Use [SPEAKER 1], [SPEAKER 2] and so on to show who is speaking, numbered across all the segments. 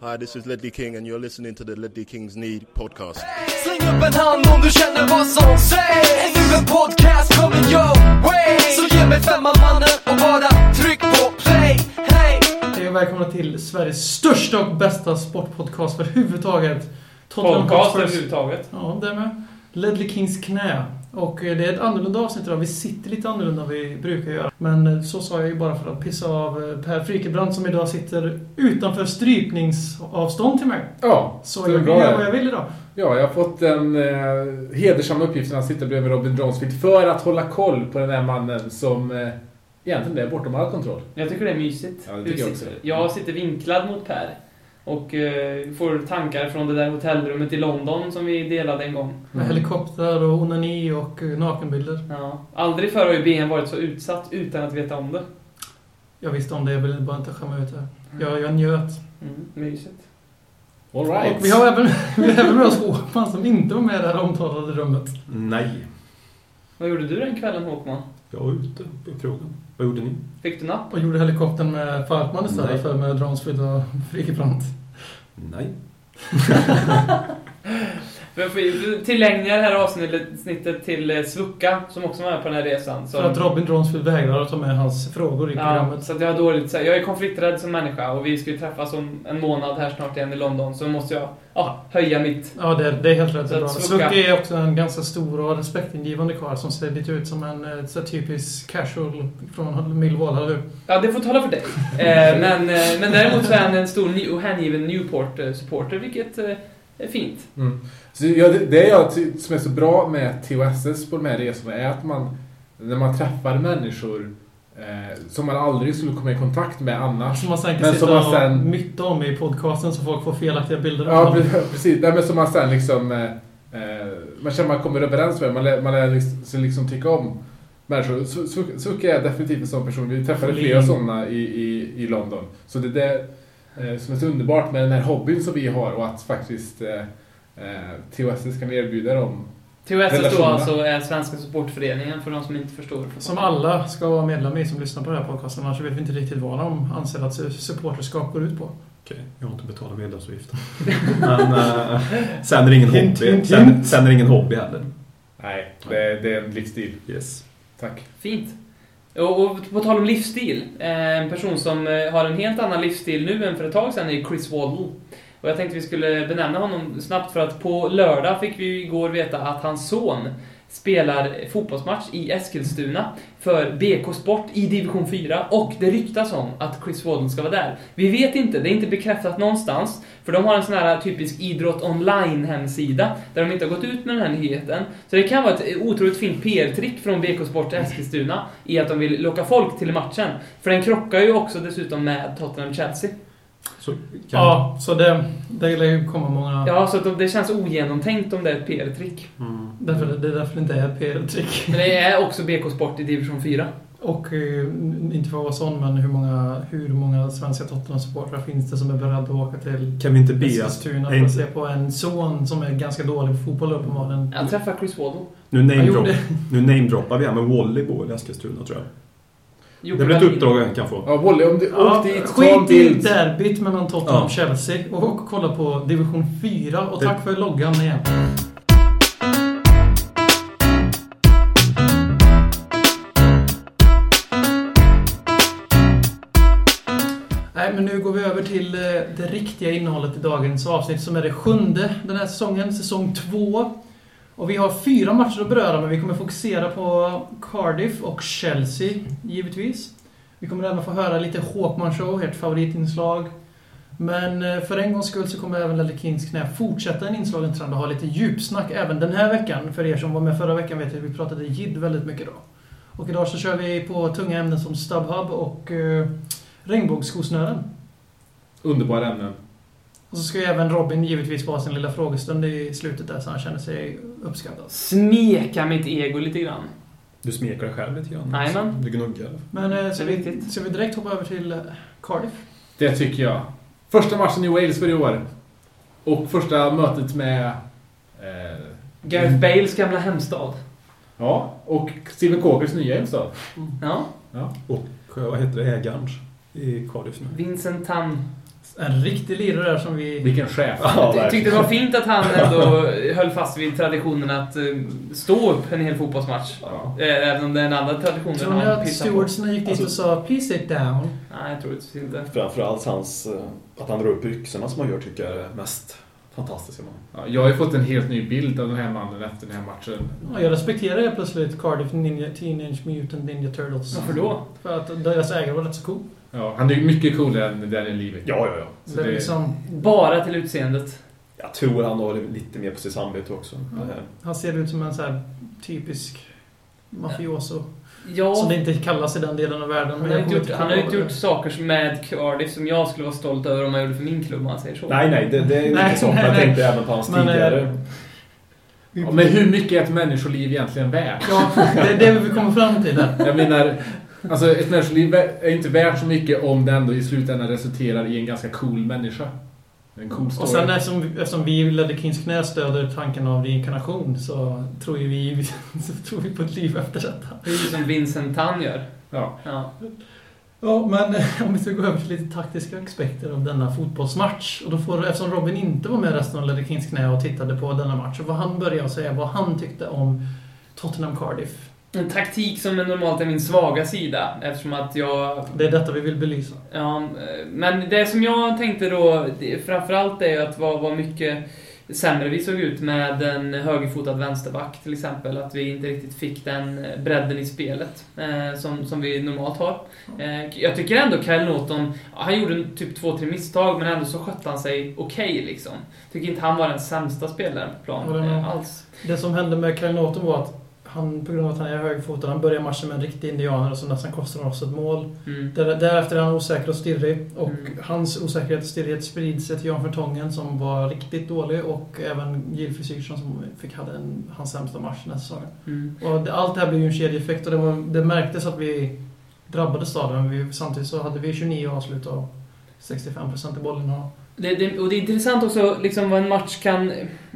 [SPEAKER 1] Hi, this is Ledley King, and you're listening to the Ledley Kings Need podcast.
[SPEAKER 2] Släng upp en hand om du känner vad som sägs Nu en podcast coming your way Så ge mig femman mannen och bara tryck på play Hey!
[SPEAKER 3] Hej och välkomna till Sveriges största och bästa sportpodcast för överhuvudtaget. Tottenham
[SPEAKER 4] Podcast
[SPEAKER 3] Hotspurs.
[SPEAKER 4] överhuvudtaget.
[SPEAKER 3] Ja, det med. Ledley Kings knä. Och eh, det är ett annorlunda avsnitt idag. Vi sitter lite annorlunda än vi brukar göra. Men eh, så sa jag ju bara för att pissa av eh, Per Frikebrand som idag sitter utanför strypningsavstånd till mig.
[SPEAKER 5] Ja,
[SPEAKER 3] Så jag
[SPEAKER 5] bra
[SPEAKER 3] göra vad jag vill idag.
[SPEAKER 5] Ja, jag har fått den eh, hedersamma uppgiften att sitta bredvid Robin Dronsfield för att hålla koll på den här mannen som eh, egentligen är bortom all kontroll.
[SPEAKER 4] Jag tycker det är mysigt.
[SPEAKER 5] Ja, det tycker jag
[SPEAKER 4] sitter-
[SPEAKER 5] också.
[SPEAKER 4] jag sitter vinklad mot Per. Och eh, får tankar från det där hotellrummet i London som vi delade en gång.
[SPEAKER 3] Med helikopter och onani och eh, nakenbilder.
[SPEAKER 4] Ja. Aldrig förr har ju BN varit så utsatt utan att veta om det.
[SPEAKER 3] Jag visste om det, jag ville bara inte skämma ut det. Jag, jag njöt.
[SPEAKER 4] Mm, mysigt.
[SPEAKER 5] All right.
[SPEAKER 3] Och vi har även, vi har även med oss Håkman som inte var med i det här omtalade rummet.
[SPEAKER 6] Nej,
[SPEAKER 4] Vad gjorde du den kvällen Håkman?
[SPEAKER 6] Jag var ute på krogen. Vad gjorde ni?
[SPEAKER 4] Fick du napp?
[SPEAKER 3] Och gjorde helikoptern med Falkman istället
[SPEAKER 6] Nej.
[SPEAKER 3] för med Dronsfield och Frikebrant.
[SPEAKER 6] Nej.
[SPEAKER 4] Tillägnar det här avsnittet till eh, Svucka som också var med på den här resan. Som,
[SPEAKER 3] För att Robin Dronsfield vägrar att ta med hans frågor i
[SPEAKER 4] Ja,
[SPEAKER 3] programmet.
[SPEAKER 4] så att jag har dåligt så Jag är konflikträdd som människa och vi ska ju träffas om en månad här snart igen i London. Så måste jag ja, höja mitt
[SPEAKER 3] Ja, det, det är helt rätt. Bra.
[SPEAKER 4] Svucka-
[SPEAKER 3] är också en ganska stor och respektingivande karl som ser lite ut som en eh, så typisk casual från Millwall, eller?
[SPEAKER 4] Ja, det får tala för dig. Eh, men, men däremot så är han en stor och hängiven Newport-supporter, vilket eh, är fint.
[SPEAKER 5] Mm. Så jag, det, det jag som är så bra med TOSS på de här resorna är att man, när man träffar människor eh, som man aldrig skulle komma i kontakt med annars.
[SPEAKER 3] Som man sen kan
[SPEAKER 5] Men
[SPEAKER 3] sitta
[SPEAKER 5] som man
[SPEAKER 3] och
[SPEAKER 5] sen-
[SPEAKER 3] mytta om i podcasten så folk får felaktiga bilder av
[SPEAKER 5] Ja, precis. Nej, men som man sen liksom... Eh, eh, man känner man kommer överens med. Man lär, man lär liksom, så liksom tycka om människor. Su- Su- Sucke är definitivt en sån person. Vi träffade flera sådana i, i, i London. Så det är det eh, som är så underbart med den här hobbyn som vi har och att faktiskt eh, eh, TOSS kan erbjuda dem.
[SPEAKER 4] TOS då
[SPEAKER 5] Relationerna.
[SPEAKER 4] alltså är Svenska Supportföreningen, för de som inte förstår.
[SPEAKER 3] Som alla ska vara medlem i som lyssnar på den här podcasten. Annars vet vi inte riktigt vad de anser att su- supporterskap går ut på.
[SPEAKER 6] Okej, jag har inte betalat medlemsavgiften. Men eh, sen är det ingen
[SPEAKER 3] Hint,
[SPEAKER 6] hobby.
[SPEAKER 3] hint,
[SPEAKER 6] Sen, sen är det ingen hobby heller.
[SPEAKER 5] Nej, det, det är en livsstil.
[SPEAKER 6] Yes.
[SPEAKER 5] Tack.
[SPEAKER 4] Fint. Och, och på tal om livsstil, eh, en person som eh, har en helt annan livsstil nu än för ett tag sedan är Chris Waddle. Och jag tänkte vi skulle benämna honom snabbt för att på lördag fick vi igår veta att hans son spelar fotbollsmatch i Eskilstuna för BK Sport i division 4 och det ryktas om att Chris Waddle ska vara där. Vi vet inte, det är inte bekräftat någonstans för de har en sån här typisk idrott online-hemsida där de inte har gått ut med den här nyheten. Så det kan vara ett otroligt fint PR-trick från BK Sport Eskilstuna i att de vill locka folk till matchen. För den krockar ju också dessutom med Tottenham-Chelsea.
[SPEAKER 6] Så kan,
[SPEAKER 3] Ja, så det, det lär ju komma många...
[SPEAKER 4] Ja, så det känns ogenomtänkt om det är ett PR-trick.
[SPEAKER 6] Mm.
[SPEAKER 3] Därför, det är därför det inte är ett PR-trick.
[SPEAKER 4] Men det är också BK Sport i division 4.
[SPEAKER 3] Och eh, inte för att vara sån, men hur många, hur många svenska Tottenham-supportrar finns det som är beredda att åka till
[SPEAKER 6] Kan vi inte be att...
[SPEAKER 3] Eskilstuna för att se på en son som är ganska dålig på fotboll uppenbarligen?
[SPEAKER 4] Jag träffar Chris Waddle.
[SPEAKER 6] Nu namedroppar vi här med Wally bor i Eskilstuna tror jag.
[SPEAKER 4] Jocke
[SPEAKER 6] Det blir ett uppdrag jag kan få.
[SPEAKER 5] Ja, Wally, om du
[SPEAKER 3] Ja,
[SPEAKER 5] åk dit,
[SPEAKER 3] skit i derbyt mellan Tottenham
[SPEAKER 6] Ja.
[SPEAKER 3] och Chelsea och kolla på division 4 och
[SPEAKER 6] Det-
[SPEAKER 3] tack för loggan igen. Nej, men nu går vi över till eh, det riktiga innehållet i dagens avsnitt som är det sjunde den här säsongen, säsong två. Och vi har fyra matcher att beröra, men vi kommer fokusera på Cardiff och Chelsea, givetvis. Vi kommer även få höra lite Håkman Show, ert favoritinslag. Men eh, för en gångs skull så kommer även Lelle Kings knä fortsätta en inslagen trend och ha lite djupsnack även den här veckan. För er som var med förra veckan vet jag att vi pratade jid väldigt mycket då. Och idag så kör vi på tunga ämnen som StubHub och eh, regnbågsskosnören.
[SPEAKER 5] Underbara ämnen.
[SPEAKER 3] Och så ska ju även Robin givetvis få ha sin lilla frågestund i slutet där så han känner sig uppskattad.
[SPEAKER 4] Smeka mitt ego lite grann.
[SPEAKER 6] Du smekar dig själv lite grann.
[SPEAKER 4] Jajamän.
[SPEAKER 6] Du gnuggar.
[SPEAKER 3] Men eh, ska, vi,
[SPEAKER 4] viktigt.
[SPEAKER 3] ska vi direkt hoppa över till eh, Cardiff?
[SPEAKER 5] Det tycker jag. Första matchen i Wales för i år. Och första mötet med... Eh,
[SPEAKER 4] Gareth Bales gamla hemstad.
[SPEAKER 5] ja, och Steven Cokers nya hemstad.
[SPEAKER 4] Ja.
[SPEAKER 5] Ja.
[SPEAKER 6] Och eh, vad heter det? Ägarens i Cardiff nu.
[SPEAKER 4] Vincent Tan.
[SPEAKER 3] En riktig lirare där som vi...
[SPEAKER 5] Vilken chef.
[SPEAKER 6] Ja,
[SPEAKER 4] Jag tyckte det var fint att han ändå höll fast vid traditionen att eh, stå upp en hel fotbollsmatch.
[SPEAKER 6] Ja.
[SPEAKER 4] Eh, Även om det är en annan tradition
[SPEAKER 3] Tror ni att stewardsna gick dit
[SPEAKER 6] Alltså-
[SPEAKER 3] och sa “Please sit down”?
[SPEAKER 4] Nej, jag tror inte.
[SPEAKER 6] Framförallt hans... eh, Att han drar upp byxorna som han gör tycker jag är mest fantastiska. Man.
[SPEAKER 5] Ja, jag har ju fått en helt ny bild av den här mannen efter den här matchen.
[SPEAKER 3] Ja, jag respekterar helt plötsligt Cardiff Ninja, Teenage Mutant Ninja Turtles.
[SPEAKER 4] Varför då?
[SPEAKER 3] För att deras ägare var rätt så cool.
[SPEAKER 5] Ja, han är ju mycket coolare än Daniel Levy.
[SPEAKER 6] Ja, ja, ja.
[SPEAKER 5] Så
[SPEAKER 3] det är
[SPEAKER 5] det-
[SPEAKER 3] liksom,
[SPEAKER 4] Bara till utseendet.
[SPEAKER 6] Jag tror han har lite mer på sitt samvete också.
[SPEAKER 3] Ja. Han ser ut som en så här typisk mafioso.
[SPEAKER 4] Ja,
[SPEAKER 3] Som det inte kallas i den delen av världen.
[SPEAKER 4] han
[SPEAKER 3] men
[SPEAKER 4] har ju inte gjort, han har inte gjort
[SPEAKER 3] det.
[SPEAKER 4] saker som med Cardiff som jag skulle vara stolt över om han gjorde för min klubb, om man säger så.
[SPEAKER 6] Nej, nej, det, det är inte så. Men
[SPEAKER 3] nej,
[SPEAKER 6] jag tänkte även på hans
[SPEAKER 3] Men, eh,
[SPEAKER 6] tidigare...
[SPEAKER 5] Ja, men hur mycket är ett människoliv egentligen värt?
[SPEAKER 3] Ja, det är det vi kommer fram till där.
[SPEAKER 5] Jag menar, alltså ett människoliv är inte värt så mycket om det ändå i slutändan resulterar i en ganska cool människa. En cool story.
[SPEAKER 3] Och sen eftersom, eftersom vi i Ledder Kings knä stöder tanken av reinkarnation så tror ju vi, så tror vi på ett liv efter detta.
[SPEAKER 4] Precis som Vincent Tan gör.
[SPEAKER 5] Ja.
[SPEAKER 4] Ja.
[SPEAKER 3] Ja, men om vi ska gå över till lite taktiska aspekter av denna fotbollsmatch. Och då får, eftersom Robin inte var med resten av Ledder Kings knä och tittade på denna match, så får han börja och säga vad han tyckte om Tottenham Cardiff.
[SPEAKER 4] En taktik som normalt är min svaga sida eftersom att jag
[SPEAKER 3] Det är detta vi vill belysa.
[SPEAKER 4] Ja, men det som jag tänkte då, framförallt är att vad, vad mycket sämre vi såg ut med en högerfotad vänsterback till exempel. Att vi inte riktigt fick den bredden i spelet eh, som, som vi normalt har. Eh, jag tycker ändå Kyle Norton, han gjorde typ två, tre misstag men ändå så skötte han sig okej liksom. Tycker inte han var den sämsta spelaren på plan eh, alls.
[SPEAKER 3] Det som hände med Kyle Norton var att han, på grund av att han är högerfotad, han börjar matchen med en riktig indianer som nästan kostar oss ett mål.
[SPEAKER 4] Mm.
[SPEAKER 3] Där, därefter är han osäker och stirrig. Och
[SPEAKER 4] Mm.
[SPEAKER 3] hans osäkerhet och stirrighet sprids till Jan Vertongen som var riktigt dålig och även Gil Frisyrson som fick, hade en, hans sämsta match den här säsongen.
[SPEAKER 4] Mm.
[SPEAKER 3] Och det, allt det här blev ju en kedjeeffekt och det, var, det märktes att vi det. Men vi, samtidigt så hade vi 29 avslut och 65% i bollinnehav.
[SPEAKER 4] Det, det, och det är intressant också liksom vad en match kan...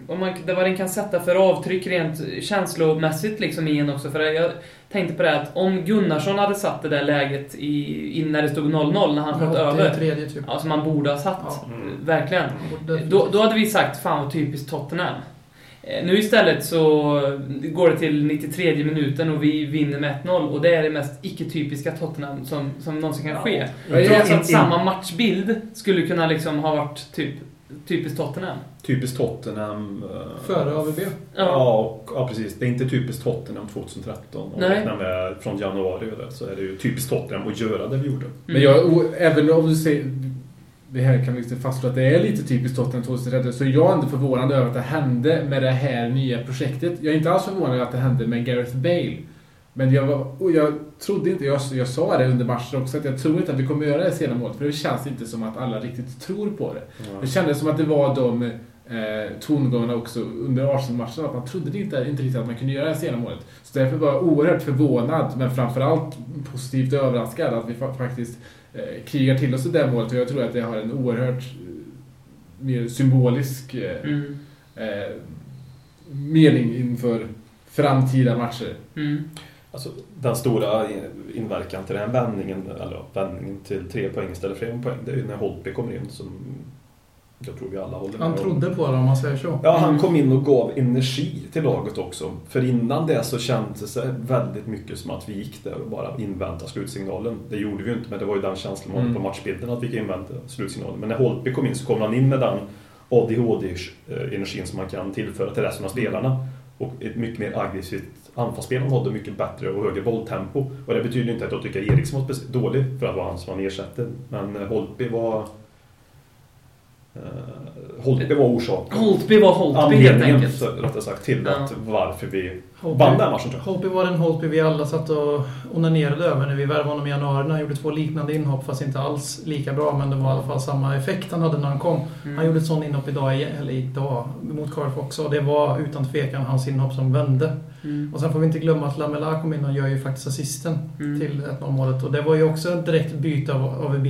[SPEAKER 4] Vad, man, vad den kan sätta för avtryck rent känslomässigt liksom i en också. För jag tänkte på det att om Gunnarsson hade satt det där läget i, in när det stod 0-0, när han sköt över.
[SPEAKER 3] tredje typ.
[SPEAKER 4] Ja, som man borde ha satt.
[SPEAKER 3] Ja.
[SPEAKER 6] Mm.
[SPEAKER 4] Verkligen.
[SPEAKER 3] Borde-
[SPEAKER 4] Då, då hade vi sagt, fan vad typiskt Tottenham. Eh, Nu istället så går det till 93 minuten och vi vinner med 1-0 och det är det mest icke-typiska Tottenham som, som någonsin kan ske.
[SPEAKER 5] Ja,
[SPEAKER 4] Trots
[SPEAKER 5] in-
[SPEAKER 4] att samma matchbild skulle kunna liksom ha varit typ typiskt Tottenham.
[SPEAKER 6] Typiskt Tottenham. eh,
[SPEAKER 3] Före AVB.
[SPEAKER 6] Ja, och, ja, precis. Det är inte typiskt Tottenham 2013. Om
[SPEAKER 4] Nej.
[SPEAKER 6] från januari det, så är det ju typiskt Tottenham att göra det vi gjorde.
[SPEAKER 5] Men jag, även om du säger... Det här kan vi liksom fastslå att det är lite typiskt Tottenham 2013, så är jag ändå förvånad över att det hände med det här nya projektet. Jag är inte alls förvånad över att det hände med Gareth Bale. Men jag, var, jag trodde inte, jag, jag sa det under matchen också, att jag tror inte att vi kommer göra det sena målet. För det känns inte som att alla riktigt tror på det. Det kändes som att det var de eh, tongångarna också under Arsenal-matchen, att man trodde inte, inte riktigt att man kunde göra det sena målet. Så därför var jag oerhört förvånad, men framförallt positivt överraskad att vi fa- faktiskt krigar till oss det där målet. Och jag tror att det har en oerhört eh, mer symbolisk eh,
[SPEAKER 4] Mm.
[SPEAKER 5] eh, mening inför framtida matcher.
[SPEAKER 4] Mm.
[SPEAKER 6] Alltså, den stora inverkan till den här vändningen, eller vändningen till tre poäng istället för en poäng, det är ju när Holtby kommer in som jag tror vi alla håller med
[SPEAKER 3] Han trodde på det om man säger så.
[SPEAKER 6] Ja, han
[SPEAKER 4] Mm.
[SPEAKER 6] kom in och gav energi till laget också. För innan det så kändes det väldigt mycket som att vi gick där och bara inväntade slutsignalen. Det gjorde vi ju inte, men det var ju den känslan man hade
[SPEAKER 5] Mm.
[SPEAKER 6] på matchbilden att vi fick invänta slutsignalen. Men när Holtby kom in så kom han in med den ADHD-energin som man kan tillföra till resten av spelarna. Och ett mycket mer aggressivt anfallsspel han hade, mycket bättre och högre bolltempo. Och det betyder inte att jag tycker Eriksson var dålig för att vara han som han ersätter. Men eh, Holtby var... Uh, Holtby var orsaken.
[SPEAKER 4] Holtby var Holtby helt enkelt.
[SPEAKER 6] rättare sagt, till
[SPEAKER 4] Ja.
[SPEAKER 6] att varför vi
[SPEAKER 3] Holtby-
[SPEAKER 6] vann den matchen tror jag.
[SPEAKER 3] Holtby var den Holtby vi alla satt och onanerade över när vi värvade honom i januari. Han gjorde två liknande inhopp, fast inte alls lika bra. Men det var i alla fall samma effekt han hade när han kom.
[SPEAKER 4] Mm.
[SPEAKER 3] Han gjorde ett sånt inhopp idag, eller idag mot Cardiff också. Och det var utan tvekan hans inhopp som vände.
[SPEAKER 4] Mm.
[SPEAKER 3] Och sen får vi inte glömma att Lamela kom in och gör ju faktiskt assisten
[SPEAKER 4] Mm.
[SPEAKER 3] till 1-0 målet. Och det var ju också ett direkt byte av AVB.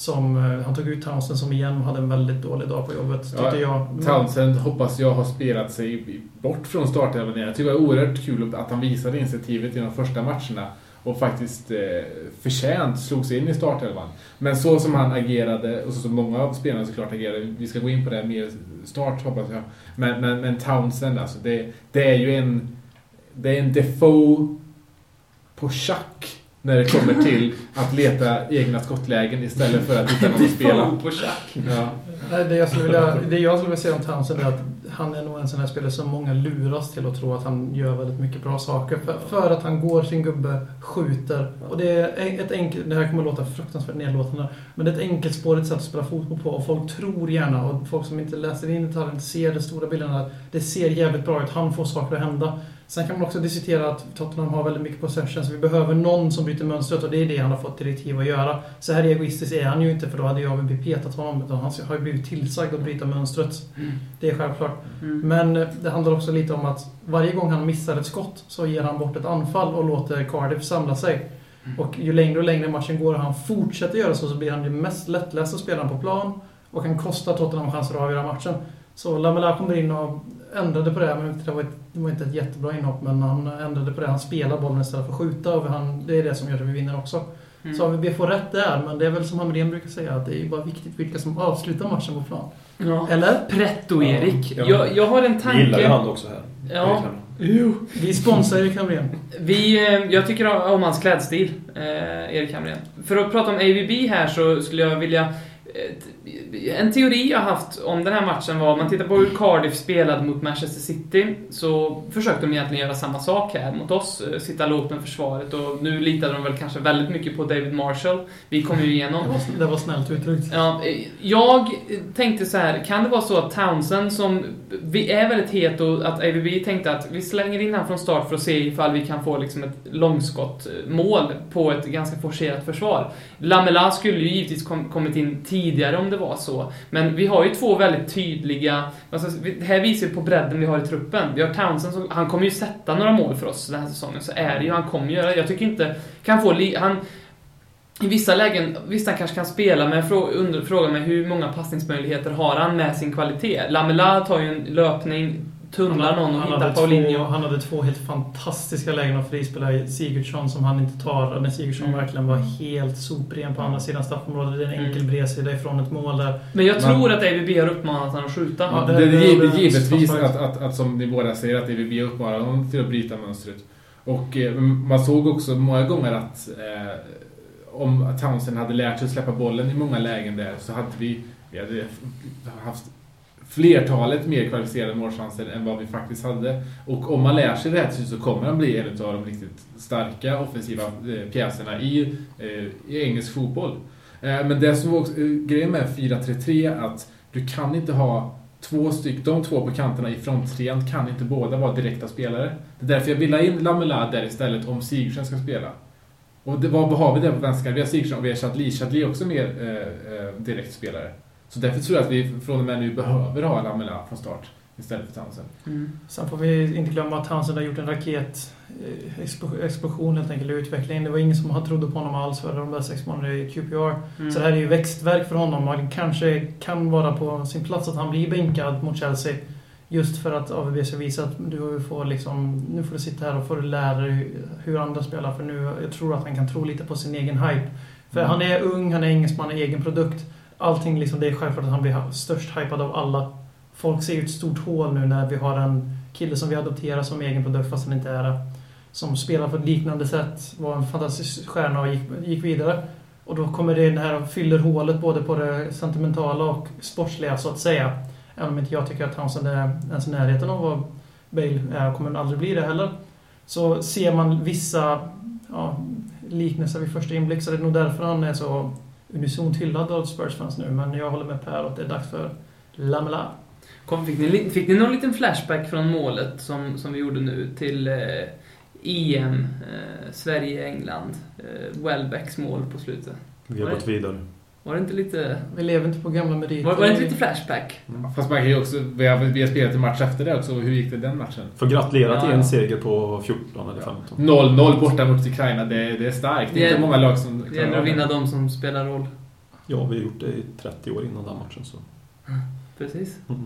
[SPEAKER 3] Som, eh, han tog ut Townsend som igen hade en väldigt dålig dag på jobbet, tyckte
[SPEAKER 5] Ja,
[SPEAKER 3] jag.
[SPEAKER 5] Townsend hoppas jag har spelat sig bort från startelvan igen. Jag tycker det var oerhört kul att han visade initiativet i de första matcherna. och faktiskt eh, förtjänt slog sig in i startelvan. Men så som han agerade och så som många av spelarna såklart agerade, vi ska gå in på det mer start hoppas jag. Men, men, men Townsend alltså, det, det är ju en det är en Defoe på schack när det kommer till att leta egna skottlägen istället för att hitta någon att spela.
[SPEAKER 4] på.
[SPEAKER 5] Ja.
[SPEAKER 3] Nej, det, jag skulle vilja, det jag skulle vilja säga om Townsend är att han är nog en sån här spelare som många luras till att tro att han gör väldigt mycket bra saker. För, för att han går sin gubbe, skjuter. Och det är ett enkelt, det här kommer att låta fruktansvärt nedlåtande. Men det är ett enkelspårigt sätt att spela fotboll på. Och folk tror gärna, och folk som inte läser in detaljer, inte ser de stora bilderna, att det ser jävligt bra ut. Han får saker att hända. Sen kan man också diskutera att Tottenham har väldigt mycket possession, så vi behöver någon som bryter mönstret och det är det han har fått direktiv att göra. Så här egoistisk är han ju inte, för då hade jag blivit petat honom. Utan han har ju blivit tillsagd att bryta mönstret.
[SPEAKER 4] Mm.
[SPEAKER 3] Det är självklart.
[SPEAKER 4] Mm.
[SPEAKER 3] Men eh, det handlar också lite om att varje gång han missar ett skott så ger han bort ett anfall och låter Cardiff samla sig. Och ju längre och längre matchen går och han fortsätter göra så, så blir han den mest lättlästa spelaren på plan och kan kosta Tottenham chanser att avgöra matchen. Så Lamela kommer in och ändrade på det, men det var, ett, det var inte ett jättebra inhopp, men han ändrade på det. Han spelar bollen istället för att skjuta och han, det är det som gör att vi vinner också.
[SPEAKER 4] Mm.
[SPEAKER 3] Så vi får rätt där, men det är väl som Hamrén brukar säga, att det är bara viktigt vilka som avslutar matchen på plan.
[SPEAKER 4] Ja.
[SPEAKER 3] Eller?
[SPEAKER 4] Pretto-Erik.
[SPEAKER 6] Ja.
[SPEAKER 4] Jag, jag har en
[SPEAKER 6] Det gillar ju
[SPEAKER 4] tanke.
[SPEAKER 6] han också här.
[SPEAKER 4] Ja.
[SPEAKER 3] Jo. Vi sponsrar Erik Hamrén.
[SPEAKER 4] Vi, eh, jag tycker om hans klädstil, eh, Erik Hamrén. För att prata om AVB här så skulle jag vilja... eh, En teori jag haft om den här matchen var, om man tittar på hur Cardiff spelade mot Manchester City, så försökte de egentligen göra samma sak här mot oss, eh, sitta lågt med försvaret och nu litade de väl kanske väldigt mycket på David Marshall. Vi kom ju igenom.
[SPEAKER 3] Det var, det var snällt uttryckt.
[SPEAKER 4] Ja, eh, jag tänkte så här, kan det vara så att Townsend som vi är väldigt het och att AVB tänkte att vi slänger in han från start för att se ifall vi kan få liksom ett långskottmål på ett ganska forcerat försvar. Lamela skulle ju givetvis kom, kommit in tidigare om det var så, men vi har ju två väldigt tydliga, alltså, här visar vi på bredden vi har i truppen. Vi har Townsend som, han kommer ju sätta några mål för oss den här säsongen, så är det ju, han kommer göra, jag tycker inte, kan få, li, han i vissa lägen, visst han kanske kan spela, men jag frå- frågar mig hur många passningsmöjligheter har han med sin kvalitet? Lamela tar ju en löpning, tunnlar någon och
[SPEAKER 3] han
[SPEAKER 4] hittar
[SPEAKER 3] hade, två,
[SPEAKER 4] Paulinho.
[SPEAKER 3] han hade två helt fantastiska lägen att frispela i Sigurdsson som han inte tar. När Sigurdsson
[SPEAKER 4] Mm.
[SPEAKER 3] verkligen var helt sopren på andra sidan straffområdet. Det är en
[SPEAKER 4] Mm.
[SPEAKER 3] enkel bredsida ifrån ett mål där.
[SPEAKER 4] Men jag tror att AVB har uppmanat honom att skjuta.
[SPEAKER 3] Ja,
[SPEAKER 5] det,
[SPEAKER 3] det-
[SPEAKER 5] är
[SPEAKER 3] det-
[SPEAKER 5] giv-
[SPEAKER 3] det-
[SPEAKER 5] givetvis
[SPEAKER 3] det-
[SPEAKER 5] att, att, att, som ni båda säger att EVB uppmanar dem till att bryta mönstret. Och eh, man såg också många gånger att eh, om Townsend hade lärt sig att släppa bollen i många lägen där så hade vi, vi hade haft flertalet mer kvalificerade målchanser än vad vi faktiskt hade. Och om man lär sig rätt så kommer han bli en av de riktigt starka offensiva eh, pjäserna i, eh, i engelsk fotboll. Eh, men det som var också, grejen med 4-3-3 är att du kan inte ha två stycken, de två på kanterna i fronttrean kan inte båda vara direkta spelare. Det är därför jag vill ha in Lamela där istället om Sigurdsen ska spela. Och det, vad har vi där på vänsterkanten? Vi har Sigurdsson och vi har Chadli. Chadli är också mer eh, eh, direktspelare. Så därför tror jag att vi från och med nu behöver ha Lamela från start istället för Townsend.
[SPEAKER 4] Mm.
[SPEAKER 3] Sen får vi inte glömma att Townsend har gjort en raket eh, explo- explosion helt enkelt i utvecklingen. Det var ingen som trodde på honom alls för de där sex månaderna i QPR.
[SPEAKER 4] Mm.
[SPEAKER 3] Så det här är ju växtverk för honom. Man kanske kan vara på sin plats att han blir bänkad mot Chelsea. Just för att AVB ska visa att du får liksom, nu får du sitta här och får lära dig hur andra spelar. För nu, jag tror att han kan tro lite på sin egen hype. För
[SPEAKER 5] Mm.
[SPEAKER 3] han är ung, han är engelsman, är egen produkt. Allting liksom, det är självklart att han blir störst hypad av alla. Folk ser ju ett stort hål nu när vi har en kille som vi adopterar som egen produkt fast han inte är det. Som spelar på ett liknande sätt, var en fantastisk stjärna och gick, gick vidare. Och då kommer det här och fyller hålet både på det sentimentala och sportsliga så att säga. Även om inte jag tycker att Townsend är ens i närheten av vad Bale är och kommer aldrig bli det heller. Så ser man vissa ja, liknelser vid första inblick så det är nog därför han är så unisont hyllad av Spurs-fans nu. Men jag håller med Per att det är dags för Lamela.
[SPEAKER 4] Kom, fick, ni, fick ni någon liten flashback från målet som, som vi gjorde nu till eh, EM, eh, Sverige-England, eh, Welbecks mål på slutet?
[SPEAKER 6] Vi har gått vidare.
[SPEAKER 4] Var det inte lite...
[SPEAKER 3] Vi lever inte på gamla meriter.
[SPEAKER 4] Var, var det inte lite flashback?
[SPEAKER 5] Fast man kan ju också, vi har, vi har spelat en match efter det också. Hur gick det den matchen?
[SPEAKER 6] Får gratulera till
[SPEAKER 4] Ja,
[SPEAKER 6] en
[SPEAKER 4] ja.
[SPEAKER 6] seger på 14 eller 15.
[SPEAKER 5] 0-0 borta mot Ukraina, det, det är starkt. Det är
[SPEAKER 4] Det-
[SPEAKER 5] inte många lag som
[SPEAKER 4] Det gäller att vinna de som spelar roll.
[SPEAKER 6] Ja, vi har gjort det i 30 år innan den matchen. Så.
[SPEAKER 4] Precis.
[SPEAKER 6] Mm.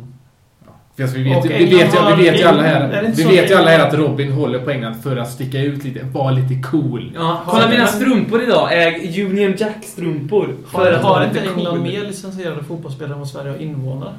[SPEAKER 5] Alltså, vi vet, vi vet, ju,
[SPEAKER 3] England
[SPEAKER 5] vi vet ju
[SPEAKER 3] har-
[SPEAKER 5] alla
[SPEAKER 3] är
[SPEAKER 5] här, vi vet ju
[SPEAKER 3] att-
[SPEAKER 5] alla här att Robin håller på England för att sticka ut lite, vara lite cool.
[SPEAKER 4] Ja, kolla mina strumpor idag. Är Union Jack-strumpor. För
[SPEAKER 3] Har, har inte England
[SPEAKER 4] cool.
[SPEAKER 3] mer licensierade fotbollsspelare än vad Sverige har invånare?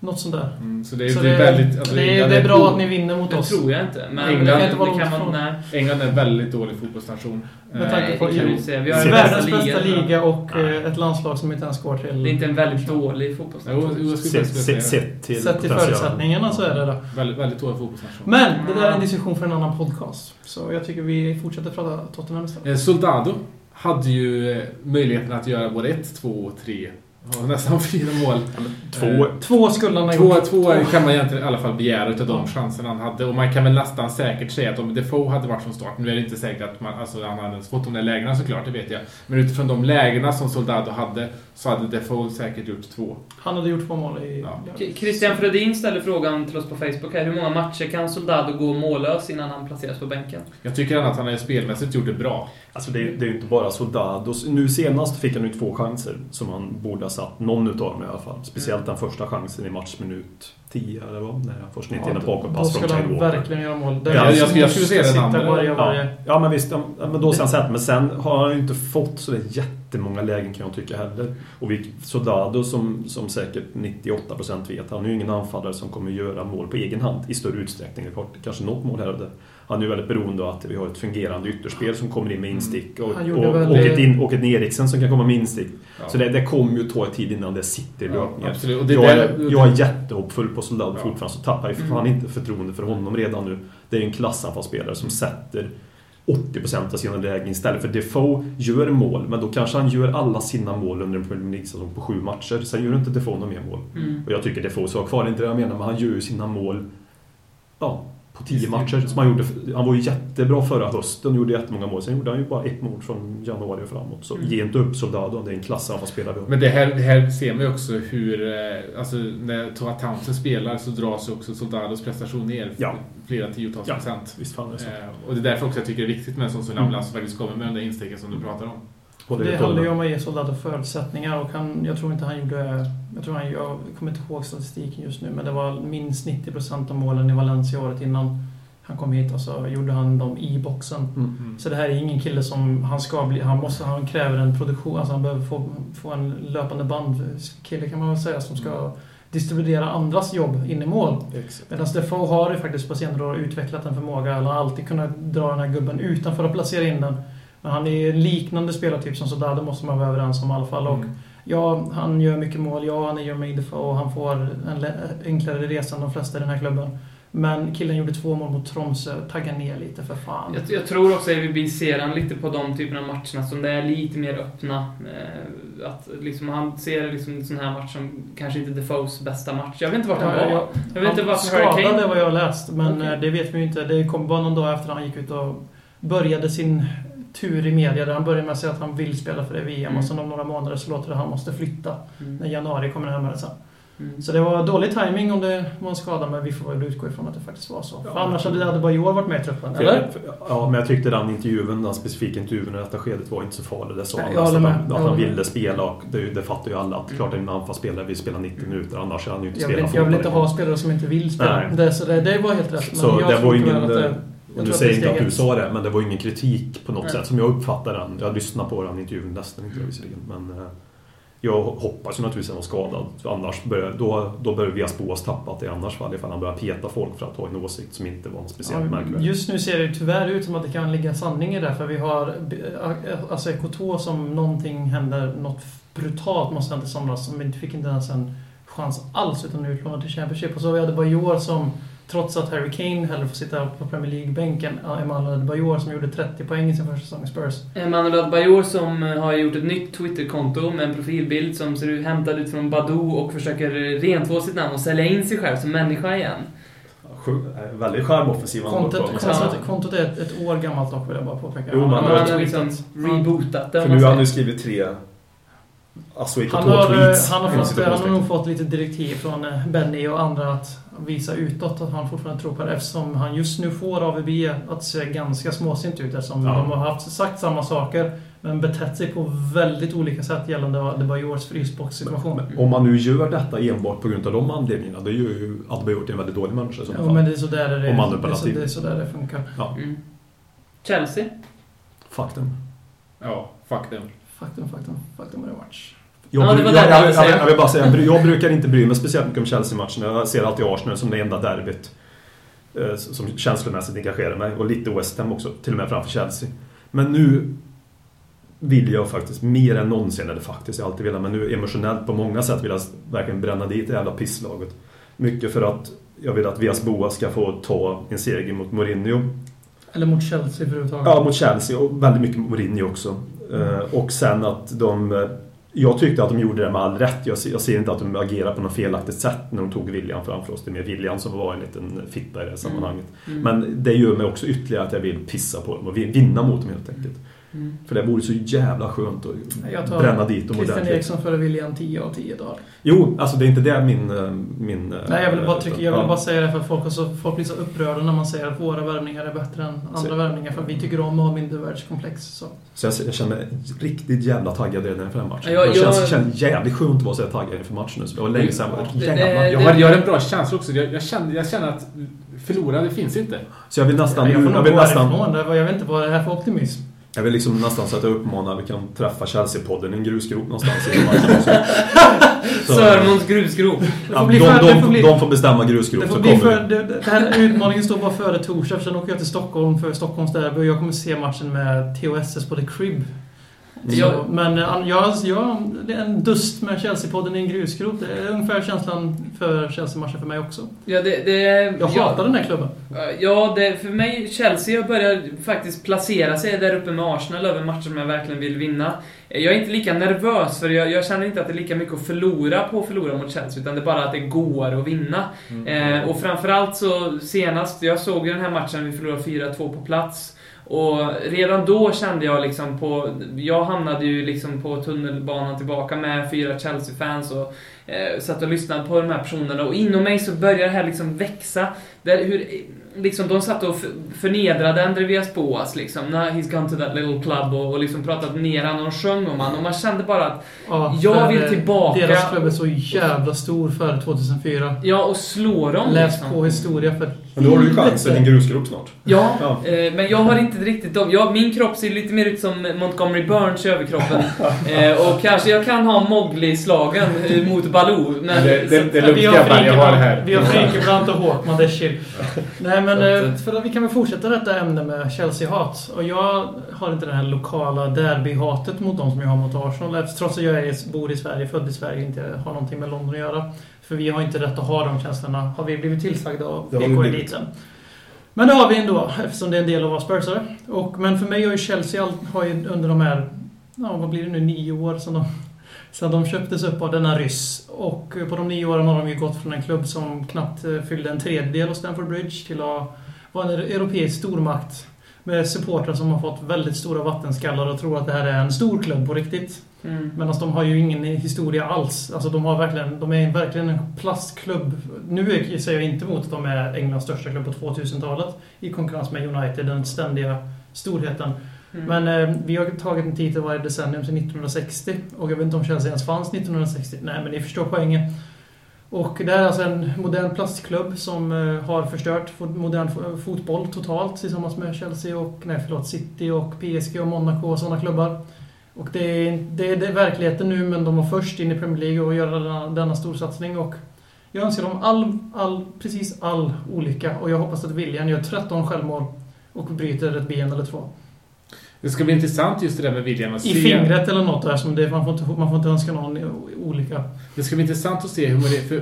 [SPEAKER 3] Något sånt där.
[SPEAKER 5] Mm, så det,
[SPEAKER 3] så
[SPEAKER 5] det, är, väldigt, alltså
[SPEAKER 3] det, är, det är bra
[SPEAKER 5] är
[SPEAKER 3] att ni vinner mot
[SPEAKER 4] det
[SPEAKER 3] oss.
[SPEAKER 4] Det tror jag inte. Men
[SPEAKER 5] England,
[SPEAKER 3] inte
[SPEAKER 4] det kan man.
[SPEAKER 5] England är en väldigt dålig fotbollsnation.
[SPEAKER 3] Med tanke eh,
[SPEAKER 4] på att Vi har
[SPEAKER 3] världens
[SPEAKER 4] bästa
[SPEAKER 3] liga och
[SPEAKER 6] nej.
[SPEAKER 3] Eh, ett landslag som inte ens går till...
[SPEAKER 4] Det är inte en väldigt dålig fotbollsnation.
[SPEAKER 6] Sett till,
[SPEAKER 3] Sätt till förutsättningarna så är det det.
[SPEAKER 5] Väldigt, väldigt dålig fotbollsnation.
[SPEAKER 3] Men det där är en diskussion för en annan podcast. Så jag tycker vi fortsätter prata Tottenham istället.
[SPEAKER 5] Eh, Soldado hade ju möjligheten att göra både 1, 2 3 har nästan fyra mål.
[SPEAKER 6] Två.
[SPEAKER 5] Eh,
[SPEAKER 3] två skulle han ha gjort.
[SPEAKER 5] Två kan man egentligen i alla fall begära utav de chanser han hade. Och man kan väl nästan säkert säga att om Defoe hade varit från start, nu är det inte säkert att man, alltså, han hade ens fått de där lägena såklart, det vet jag. Men utifrån de lägena som Soldado hade så hade Defoe säkert gjort två.
[SPEAKER 3] Han hade gjort två mål i...
[SPEAKER 5] Ja.
[SPEAKER 4] Christian Fredin ställer frågan till oss på Facebook här. Hur många matcher kan Soldado gå mållös innan han placeras på bänken?
[SPEAKER 5] Jag tycker att han har spelmässigt gjort det bra.
[SPEAKER 6] Alltså det, det är ju inte bara Soldados. Nu senast fick han ju två chanser som han borde ha satt. Någon utav dem i alla fall. Speciellt den första chansen i matchminut 10 eller vad? När han får snitt in en
[SPEAKER 3] Då
[SPEAKER 6] bakåtpass från
[SPEAKER 3] skulle
[SPEAKER 6] Kyle
[SPEAKER 3] han
[SPEAKER 6] Walker.
[SPEAKER 3] verkligen göra mål.
[SPEAKER 5] Ja, jag- jag skulle säga den andra.
[SPEAKER 3] varje,
[SPEAKER 6] Ja,
[SPEAKER 3] varje.
[SPEAKER 6] ja men visst, ja, men då ska han sett. Men sen har han ju inte fått så där jättemånga lägen kan jag tycka heller. Och vi, Soldado som, som säkert 98% vet, han är ju ingen anfallare som kommer göra mål på egen hand i större utsträckning. Kanske något mål här och där. Han är ju väldigt beroende av att vi har ett fungerande ytterspel som kommer in med instick. Och,
[SPEAKER 3] Han
[SPEAKER 6] och, och,
[SPEAKER 3] det-
[SPEAKER 6] ett in, och ett Eriksen som kan komma med instick.
[SPEAKER 5] Ja.
[SPEAKER 6] Så det, det kommer ju ta tid innan det sitter i
[SPEAKER 5] Ja,
[SPEAKER 6] löpningen.
[SPEAKER 5] Och det
[SPEAKER 6] jag, är, jag är jättehoppfull på Soldado
[SPEAKER 5] Ja.
[SPEAKER 6] fortfarande, så tappar jag för fan inte förtroende för honom redan nu. Det är ju en klassanfallsspelare som sätter 80% av sina lägen istället för Defoe gör mål, men då kanske han gör alla sina mål under en Premier League-säsong på sju matcher. Sen gör inte Defoe några mer mål.
[SPEAKER 4] Mm.
[SPEAKER 6] Och jag tycker Defoe så kvar inte det jag menar, men han gör ju sina mål ja, på tio matcher. Som han, gjorde, han var ju jättebra förra hösten gjorde jättemånga mål. Sen gjorde han ju bara ett mål från januari och framåt. Så
[SPEAKER 4] Mm.
[SPEAKER 6] ge inte upp Soldado, det är en klassanfallsspelare vi har.
[SPEAKER 5] Men det här, det här ser man ju också hur, eh, alltså när Toa Townsend spelar så dras ju också Soldados prestation ner
[SPEAKER 6] Ja.
[SPEAKER 5] flera tiotals
[SPEAKER 6] Ja.
[SPEAKER 5] procent.
[SPEAKER 6] Visst fan är det så.
[SPEAKER 5] Eh, och det är därför också jag tycker det är viktigt med en sån som
[SPEAKER 6] Mm.
[SPEAKER 5] Lamla som faktiskt kommer med de där instegen som du pratar om.
[SPEAKER 3] Det
[SPEAKER 6] och
[SPEAKER 3] handlar ju om att ge soldater förutsättningar och han, jag tror inte han gjorde... Jag tror han, jag kommer inte ihåg statistiken just nu men det var minst 90% av målen i Valencia året innan han kom hit och så gjorde han dem i boxen.
[SPEAKER 6] Mm.
[SPEAKER 3] Så det här är ingen kille som han ska bli... Han, måste, han kräver en produktion, alltså han behöver få, få en löpande bandkille kan man väl säga som ska distribuera andras jobb in i mål.
[SPEAKER 6] Exakt.
[SPEAKER 3] Medan Defoe har ju faktiskt på senare år utvecklat en förmåga, eller alltid kunnat dra den här gubben utanför och placera in den. Men han är en liknande spelartyp som Soldado måste man vara överens om i alla fall. Och
[SPEAKER 5] Mm.
[SPEAKER 3] ja, han gör mycket mål, ja, han är Jermaine Defoe och han får en enklare resa än de flesta i den här klubben. Men killen gjorde två mål mot Tromsö, tagga ner lite för fan.
[SPEAKER 4] Jag, jag tror också att vi ser han lite på de typerna av matcherna som det är lite mer öppna. Eh, att liksom, han ser liksom en sån här match som kanske inte Defoes bästa match. Jag vet inte vart han
[SPEAKER 3] Ja,
[SPEAKER 4] var.
[SPEAKER 3] jag-
[SPEAKER 4] Jag vet inte varför
[SPEAKER 3] skadade vad jag har läst, men
[SPEAKER 4] Okej.
[SPEAKER 3] eh, det vet vi ju inte. Det kom bara någon dag efter han gick ut och började sin tur i media där han började med att säga att han vill spela för det VM
[SPEAKER 4] Mm.
[SPEAKER 3] och sen om några månader så låter det att han måste flytta
[SPEAKER 4] Mm.
[SPEAKER 3] när januari kommer närmare sen.
[SPEAKER 4] Mm.
[SPEAKER 3] Så det var dålig timing om det var en skada, men vi får väl utgå ifrån att det faktiskt var så.
[SPEAKER 6] Ja.
[SPEAKER 3] För annars hade Adebayor varit med i truppen, eller?
[SPEAKER 6] Ja, men jag tyckte den intervjun, den specifika intervjun i detta skedet var inte så farlig. Det sa
[SPEAKER 3] Nej,
[SPEAKER 6] han att han, att han ville spela och det, det fattar ju alla att
[SPEAKER 4] Mm.
[SPEAKER 6] klart en anfallsspelare vill spela 90 minuter annars hade han ju inte
[SPEAKER 3] Jag vill,
[SPEAKER 6] spelat
[SPEAKER 3] inte- jag vill inte ha spelare som inte vill spela.
[SPEAKER 6] Nej.
[SPEAKER 3] Det, så det, det var helt rätt.
[SPEAKER 6] Så
[SPEAKER 3] jag
[SPEAKER 6] det var ingen...
[SPEAKER 3] att det,
[SPEAKER 6] nu
[SPEAKER 3] tror
[SPEAKER 6] säger
[SPEAKER 3] att
[SPEAKER 6] inte att du sa det, men det var ingen kritik på något
[SPEAKER 4] Nej.
[SPEAKER 6] sätt som jag uppfattade den. Jag lyssnade på den intervjun, nästan inte visserligen. Men eh, jag hoppas ju naturligtvis att han var skadad. För annars börjar, då, då börjar vi Aspoas tappat i annars fall ifall han börjar peta folk för att ha en åsikt som inte var speciellt
[SPEAKER 3] Ja,
[SPEAKER 6] märkvärdig.
[SPEAKER 3] just nu ser det tyvärr ut som att det kan ligga sanning i det. För vi har alltså K2 som någonting händer, något brutalt måste hända i somras. Som inte fick inte ens en chans alls utan är utlånad till Championship. Och så vi Adebayor som, trots att Harry Kane hellre får sitta på Premier League-bänken, Emanuel Adebayor som gjorde 30 poäng i sin första säsong i Spurs.
[SPEAKER 4] Emanuel Adebayor som eh, har gjort ett nytt Twitterkonto med en profilbild som ser ut hämtad ut från Badoo och försöker rentvå sitt namn och sälja in sig själv som människa igen.
[SPEAKER 6] Eh, Väldigt charmoffensiv
[SPEAKER 3] Kontot, kontot, kontot är ett, ett år gammalt dock vill jag bara påpeka.
[SPEAKER 6] Jo, men
[SPEAKER 3] Han
[SPEAKER 4] Han
[SPEAKER 3] har
[SPEAKER 4] liksom rebootat det.
[SPEAKER 6] För
[SPEAKER 4] man
[SPEAKER 6] nu har han ju skrivit tre
[SPEAKER 3] Han har, han, har fått, han har nog fått lite direktiv från eh, Benny och andra att visa utåt att han fortfarande tror på det eftersom han just nu får AVB att se ganska småsint ut eftersom
[SPEAKER 6] Ja.
[SPEAKER 3] de har haft sagt samma saker Men betett sig på väldigt olika sätt gällande Adebayors frysboxsituation.
[SPEAKER 6] Om man nu gör detta enbart på grund av de anledningarna, då gör ju Adebayor till en väldigt dålig människa. i så
[SPEAKER 3] Ja,
[SPEAKER 6] fall.
[SPEAKER 3] men det är sådär det, det, är så, det är sådär det funkar.
[SPEAKER 4] Mm. Chelsea?
[SPEAKER 6] Fuck them.
[SPEAKER 5] Ja, fuck them.
[SPEAKER 3] Faktum, faktum, faktum är det match.
[SPEAKER 6] Jag,
[SPEAKER 4] Ja, det var
[SPEAKER 6] jag,
[SPEAKER 4] jag
[SPEAKER 6] jag, jag, jag vill bara säga, jag brukar inte bry mig speciellt mycket om Chelsea-matcherna. Jag ser alltid Arsenal som det enda derbyt eh, som känslomässigt engagerar mig. Och lite West Ham också, till och med framför Chelsea. Men nu vill jag faktiskt, mer än någonsin, eller faktiskt, jag har alltid velat, men nu emotionellt på många sätt vill jag verkligen bränna dit det jävla pisslaget. Mycket för att jag vill att Vias Boa ska få ta en seger mot Mourinho.
[SPEAKER 3] Eller mot Chelsea överhuvudtaget.
[SPEAKER 6] Ja, mot Chelsea och väldigt mycket Mourinho också. Eh, och sen att de... eh, Jag tyckte att de gjorde det med all rätt. Jag ser, jag ser inte att de agerar på något felaktigt sätt när de tog William framför oss. Det är mer William som var en liten fitta i det här sammanhanget.
[SPEAKER 4] Mm.
[SPEAKER 6] Men det gör mig också ytterligare att jag vill pissa på dem och vin- vinna mot dem helt enkelt.
[SPEAKER 4] Mm.
[SPEAKER 6] För det vore så jävla skönt
[SPEAKER 3] Jag
[SPEAKER 6] att
[SPEAKER 3] tar
[SPEAKER 6] bränna dit dem
[SPEAKER 3] Christian
[SPEAKER 6] ordentligt.
[SPEAKER 3] Eriksson före William 10 av 10 dagar.
[SPEAKER 6] Jo, alltså det är inte det min... eh, min eh,
[SPEAKER 3] Nej, jag vill bara, trycka, jag vill
[SPEAKER 6] ja.
[SPEAKER 3] bara säga det för folk, också, folk blir så upprörda när man säger att våra värvningar är bättre än andra
[SPEAKER 6] Så-
[SPEAKER 3] värvningar för att vi tycker om att ha mindervärdeskomplex. Så.
[SPEAKER 6] Så jag, jag känner mig riktigt jävla taggad redan inför den här matchen.
[SPEAKER 4] Ja,
[SPEAKER 6] det känns,
[SPEAKER 4] jag-
[SPEAKER 6] känns jävligt skönt att vara så här taggad inför matchen nu. Så det var länge sedan.
[SPEAKER 4] Det-
[SPEAKER 6] Jävlar.
[SPEAKER 4] det-
[SPEAKER 5] Jag har, jag har en bra känsla också. Jag, jag, känner, jag känner att förlorade finns inte.
[SPEAKER 6] Så jag vill nästan...
[SPEAKER 3] jag får
[SPEAKER 6] jag vill nästan
[SPEAKER 3] var- Jag vet inte vad det är för optimism.
[SPEAKER 6] Jag vill liksom nästan så att jag uppmanar vi kan träffa Chelsea-podden i en grusgrop någonstans i matchen. Så-
[SPEAKER 4] grusgrop.
[SPEAKER 6] Ja,
[SPEAKER 3] bli
[SPEAKER 6] de,
[SPEAKER 3] för-
[SPEAKER 6] de,
[SPEAKER 3] får bli-
[SPEAKER 6] de får bestämma grusgrop
[SPEAKER 3] Det,
[SPEAKER 6] så
[SPEAKER 3] får bli
[SPEAKER 6] kommer
[SPEAKER 3] för, det, det här utmaningen står bara före torsdag för sen åker jag till Stockholm för Stockholms derby och jag kommer se matchen med TOSS på The Crib.
[SPEAKER 4] Ja.
[SPEAKER 3] Så, men eh, jag, jag, det är en dust med Chelsea-podden i en grusgrop. Det är ungefär känslan för Chelsea-matchen för mig också.
[SPEAKER 4] Ja, det, det,
[SPEAKER 3] Jag
[SPEAKER 4] ja,
[SPEAKER 3] hatar den här klubben.
[SPEAKER 4] Ja, det, för mig, Chelsea börjar faktiskt placera sig där uppe med Arsenal över matcher som jag verkligen vill vinna. Jag är inte lika nervös, för jag, jag känner inte att det är lika mycket att förlora på att förlora mot Chelsea, utan det är bara att det går att vinna. Eh, och framförallt så senast, jag såg ju den här matchen, vi förlorade 4-2 på plats. Och redan då kände jag liksom på... Jag hamnade ju liksom på tunnelbanan tillbaka med fyra Chelsea-fans och eh, satt och lyssnade på de här personerna och inom mig så började det här liksom växa. Där, hur, liksom, de satt och förnedrade Andreas Boas liksom, när he's gone to that little club och, och liksom pratade ner han och sjöng om han och man kände bara att
[SPEAKER 3] Ja,
[SPEAKER 4] Jag vill tillbaka.
[SPEAKER 3] Deras klubb är så jävla stor före 2004.
[SPEAKER 4] Ja, och slå dem
[SPEAKER 3] Läs
[SPEAKER 4] liksom.
[SPEAKER 3] på historia för
[SPEAKER 6] Men då har du ju chansen i din grusgrop snart.
[SPEAKER 4] Ja,
[SPEAKER 6] Ja.
[SPEAKER 4] eh, men jag har inte riktigt dem. Jag, min kropp ser lite mer ut som Montgomery Burns i överkroppen. Eh, och kanske jag kan ha Mowgli-slagen eh, mot Baloo. Men,
[SPEAKER 5] Det, det, det är
[SPEAKER 3] Vi
[SPEAKER 5] lugnt grabbar, jag har det här.
[SPEAKER 3] Vi har Frikebrant och Håkman, det är chill. Nej men,
[SPEAKER 4] Så att,
[SPEAKER 3] eh, för att vi kan väl fortsätta detta ämne med Chelsea-hat. Och jag har inte det här lokala derby-hatet mot de som jag har mot Arsenal. Trots att jag är, bor i Sverige, född i Sverige, inte har någonting med London att göra. För vi har inte rätt att ha de känslorna. Har vi blivit tillsagda av. BK-eliten. Men det har vi ändå, eftersom det är en del av våra spursare. Och, men för mig har ju Chelsea har ju under de här, ja vad blir det nu, nio år sedan de, sedan de köptes upp av denna ryss. Och på de nio åren har de ju gått från en klubb som knappt eh, fyllde en tredjedel av Stamford Bridge till att vara en europeisk stormakt. Med supportrar som har fått väldigt stora vattenskallar och tror att det här är en stor klubb på riktigt.
[SPEAKER 4] mm.
[SPEAKER 3] Medan de har ju ingen historia alls. Alltså de, har verkligen, de är verkligen en plastklubb. Nu säger jag inte emot att de är Englands största klubb på 2000-talet i konkurrens med United, den ständiga storheten.
[SPEAKER 4] Mm.
[SPEAKER 3] Men eh, vi har tagit en titel varje decennium sedan 1960 och jag vet inte om Chelsea ens fanns 1960. Nej, men ni förstår poängen. Och det här är alltså en modern plastklubb som eh, har förstört modern fotboll totalt tillsammans med Chelsea och, nej förlåt, City och PSG och Monaco och sådana klubbar. Och det är, det, är, det är verkligheten nu, men de var först in i Premier League och göra denna, denna storsatsning. Och jag önskar dem all, all, precis all olycka och jag hoppas att William gör 13 självmål och bryter ett ben eller två.
[SPEAKER 5] Det ska bli intressant just det där med William att
[SPEAKER 3] I
[SPEAKER 5] se.
[SPEAKER 3] fingret eller något där som det, man, får inte, man får inte önska någon olika.
[SPEAKER 5] Det ska bli intressant att se hur Mourinho... För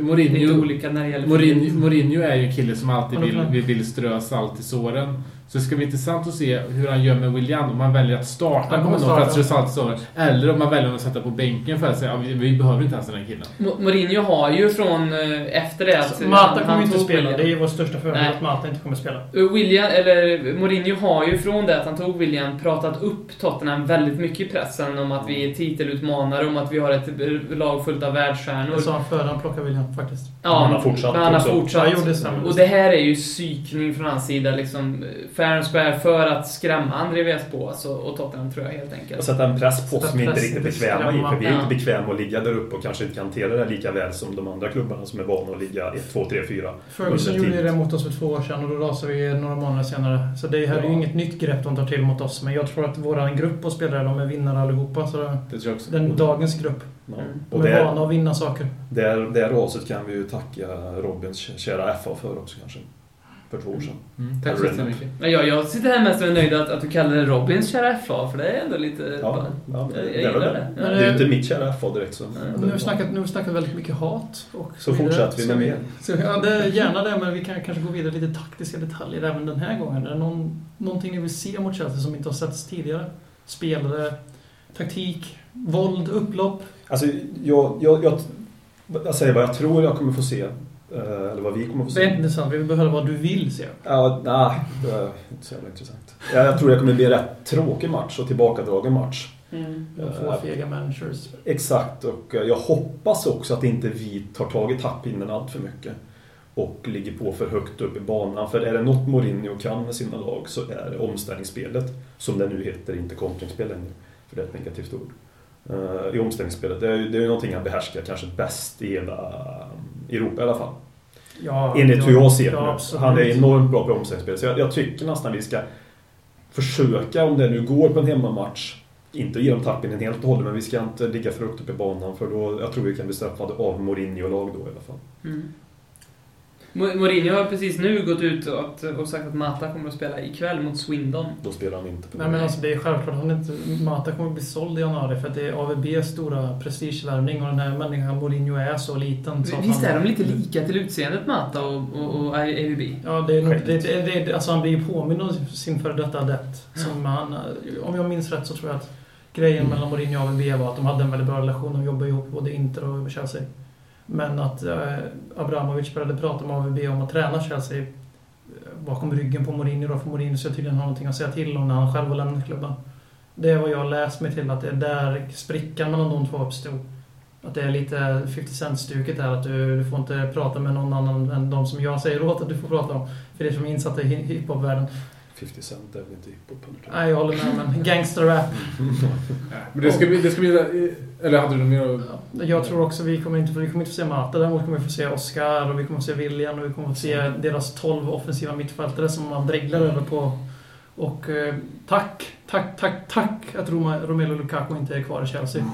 [SPEAKER 5] Mourinho, är ju en kille som alltid vill, vill strö salt i såren. Så det ska bli intressant att se hur han gör med William. Om man väljer att starta
[SPEAKER 3] Han
[SPEAKER 5] honom för att i såren. Eller om man väljer att sätta på bänken för att säga att vi, vi behöver inte ens den här killen.
[SPEAKER 4] Mo- Mourinho har ju från eh, efter det att... Han-
[SPEAKER 3] kommer
[SPEAKER 4] han
[SPEAKER 3] inte spela.
[SPEAKER 4] William.
[SPEAKER 3] Det är ju vår största fördel att Mata inte kommer spela.
[SPEAKER 4] Uh, William, eller Mourinho har ju från det att han tog William pratat upp Tottenham väldigt mycket i pressen om att vi är titelutmanare, om att vi har ett eh, lag fullt av världsstjärnor.
[SPEAKER 3] Det sa han före han plockade William faktiskt.
[SPEAKER 4] Ja,
[SPEAKER 6] Han har fortsatt
[SPEAKER 4] han har fortsatt.
[SPEAKER 3] Ja.
[SPEAKER 4] Och det här är ju psykning från hans sida liksom. Fair and square för att skrämma André Villas-Boas och, och Tottenham tror jag helt enkelt.
[SPEAKER 6] Och sätta en press på oss som vi inte riktigt är
[SPEAKER 3] lite
[SPEAKER 6] bekväma i. För vi är
[SPEAKER 4] Ja.
[SPEAKER 6] inte bekväma att ligga där uppe och kanske inte kan hantera det lika väl som de andra klubbarna som är vana att ligga 1, 2, 3, 4.
[SPEAKER 3] Ferguson gjorde det mot oss för två år sedan och då rasade vi några månader senare. Så det här är ju
[SPEAKER 6] Ja.
[SPEAKER 3] inget nytt grepp de tar till mot oss. Men jag tror att våran grupp och spelare, de är vinnare allihopa. Så
[SPEAKER 5] Det tror jag också.
[SPEAKER 3] den, dagens grupp,
[SPEAKER 6] Ja.
[SPEAKER 4] Mm.
[SPEAKER 6] Och
[SPEAKER 3] de är
[SPEAKER 6] det,
[SPEAKER 3] vana att vinna saker.
[SPEAKER 6] det, det raset kan vi ju tacka Robins kära FA för också kanske. För två år sedan.
[SPEAKER 5] Mm, tack så jättemycket.
[SPEAKER 4] Jag, jag sitter här mest och är nöjd att, att du kallar det Robins kära FA, för det är ändå lite...
[SPEAKER 6] Ja, ja,
[SPEAKER 4] jag, jag
[SPEAKER 6] det är väl
[SPEAKER 4] gillar
[SPEAKER 6] det.
[SPEAKER 4] det.
[SPEAKER 6] Är ju inte mitt kära FA direkt så.
[SPEAKER 3] Nu har vi snackat, nu har vi snackat väldigt mycket hat. Och
[SPEAKER 6] Så fortsätter vi med mer.
[SPEAKER 3] Så, ja, det gärna det, men vi kan kanske gå vidare lite taktiska detaljer även den här gången. Är det någon, någonting ni vill se mot Chelsea som inte har setts tidigare? Spelare, taktik, våld, upplopp?
[SPEAKER 6] Alltså, jag, jag, jag, jag säger vad jag tror jag kommer få se. Eh, Eller vad vi kommer få
[SPEAKER 3] Det är inte
[SPEAKER 6] se.
[SPEAKER 3] intressant, vi vill behöva vad du vill se.
[SPEAKER 6] Ja, nej, det är inte så jävla intressant. Ja, Jag tror det kommer bli en rätt tråkig match och tillbakadragen match.
[SPEAKER 4] Mm.
[SPEAKER 3] De få
[SPEAKER 6] Ja.
[SPEAKER 3] fega managers.
[SPEAKER 6] Exakt, och eh, jag hoppas också att inte vi tar tag i tapppinnen allt för mycket. Och ligger på för högt upp i banan. För är det något Mourinho kan med sina lag så är det omställningsspelet. Som det nu heter, inte kontringsspel längre. För det är ett negativt ord. Eh, I omställningsspelet. Det är, ju- det är någonting han behärskar kanske bäst i hela eh, Europa i alla fall.
[SPEAKER 3] Ja,
[SPEAKER 6] Enligt
[SPEAKER 3] ja,
[SPEAKER 6] hur jag ser det
[SPEAKER 3] ja,
[SPEAKER 6] nu. Han är enormt bra på omställningsspel. Så jag, jag tycker nästan vi ska försöka, om det nu går på en hemmamatch, inte ge dem tapppinnen helt och hållet, men vi ska inte ligga för högt upp i banan för då, jag tror vi kan bli straffade av Mourinho-lag då i alla fall.
[SPEAKER 4] Mm. Mo- Mourinho har precis nu gått ut och, sagt att Mata kommer att spela ikväll mot Swindon.
[SPEAKER 6] Då spelar han inte på
[SPEAKER 3] Nej men alltså det är självklart att han inte, Mata kommer att bli såld i januari för att det är AVBs stora prestigevärvning och den här människan Mourinho är så liten så
[SPEAKER 4] Visst är
[SPEAKER 3] han,
[SPEAKER 4] de lite lika till utseendet, Mata och, och, och AVB?
[SPEAKER 3] Ja, det är nog, det, det, det, alltså han blir ju påmind om sin före detta adepт. Som han, om jag minns rätt så tror jag att grejen mellan Mourinho och AVB var att de hade en väldigt bra relation. De jobbade ihop både Inter och Chelsea. Men att eh, Abramovic började prata med AVB om att träna Chelsea eh, bakom ryggen på Mourinho då, för Mourinho ska tydligen ha någonting att säga till om när han själv har lämnat klubben. Det är vad jag har läst mig till, att det är där sprickan mellan de två uppstod. Att det är lite 50 Cent-stuket där, att du, du får inte prata med någon annan än de som jag säger åt att du får prata om. För det är som är insatta i hiphop-världen.
[SPEAKER 6] 50 Cent är väl inte hiphop
[SPEAKER 3] Nej, jag håller med, men gangster-rap.
[SPEAKER 5] Ja, men det ska bli... Det ska bli eller hade du något mer att...
[SPEAKER 3] Jag tror också vi kommer inte, vi kommer inte få se Mata, däremot kommer vi få se Oscar och vi kommer få se William och vi kommer få se deras 12 offensiva mittfältare som man dreglar över på. Och eh, tack, tack, tack, tack att Roma, Romelu Lukaku inte är kvar i Chelsea.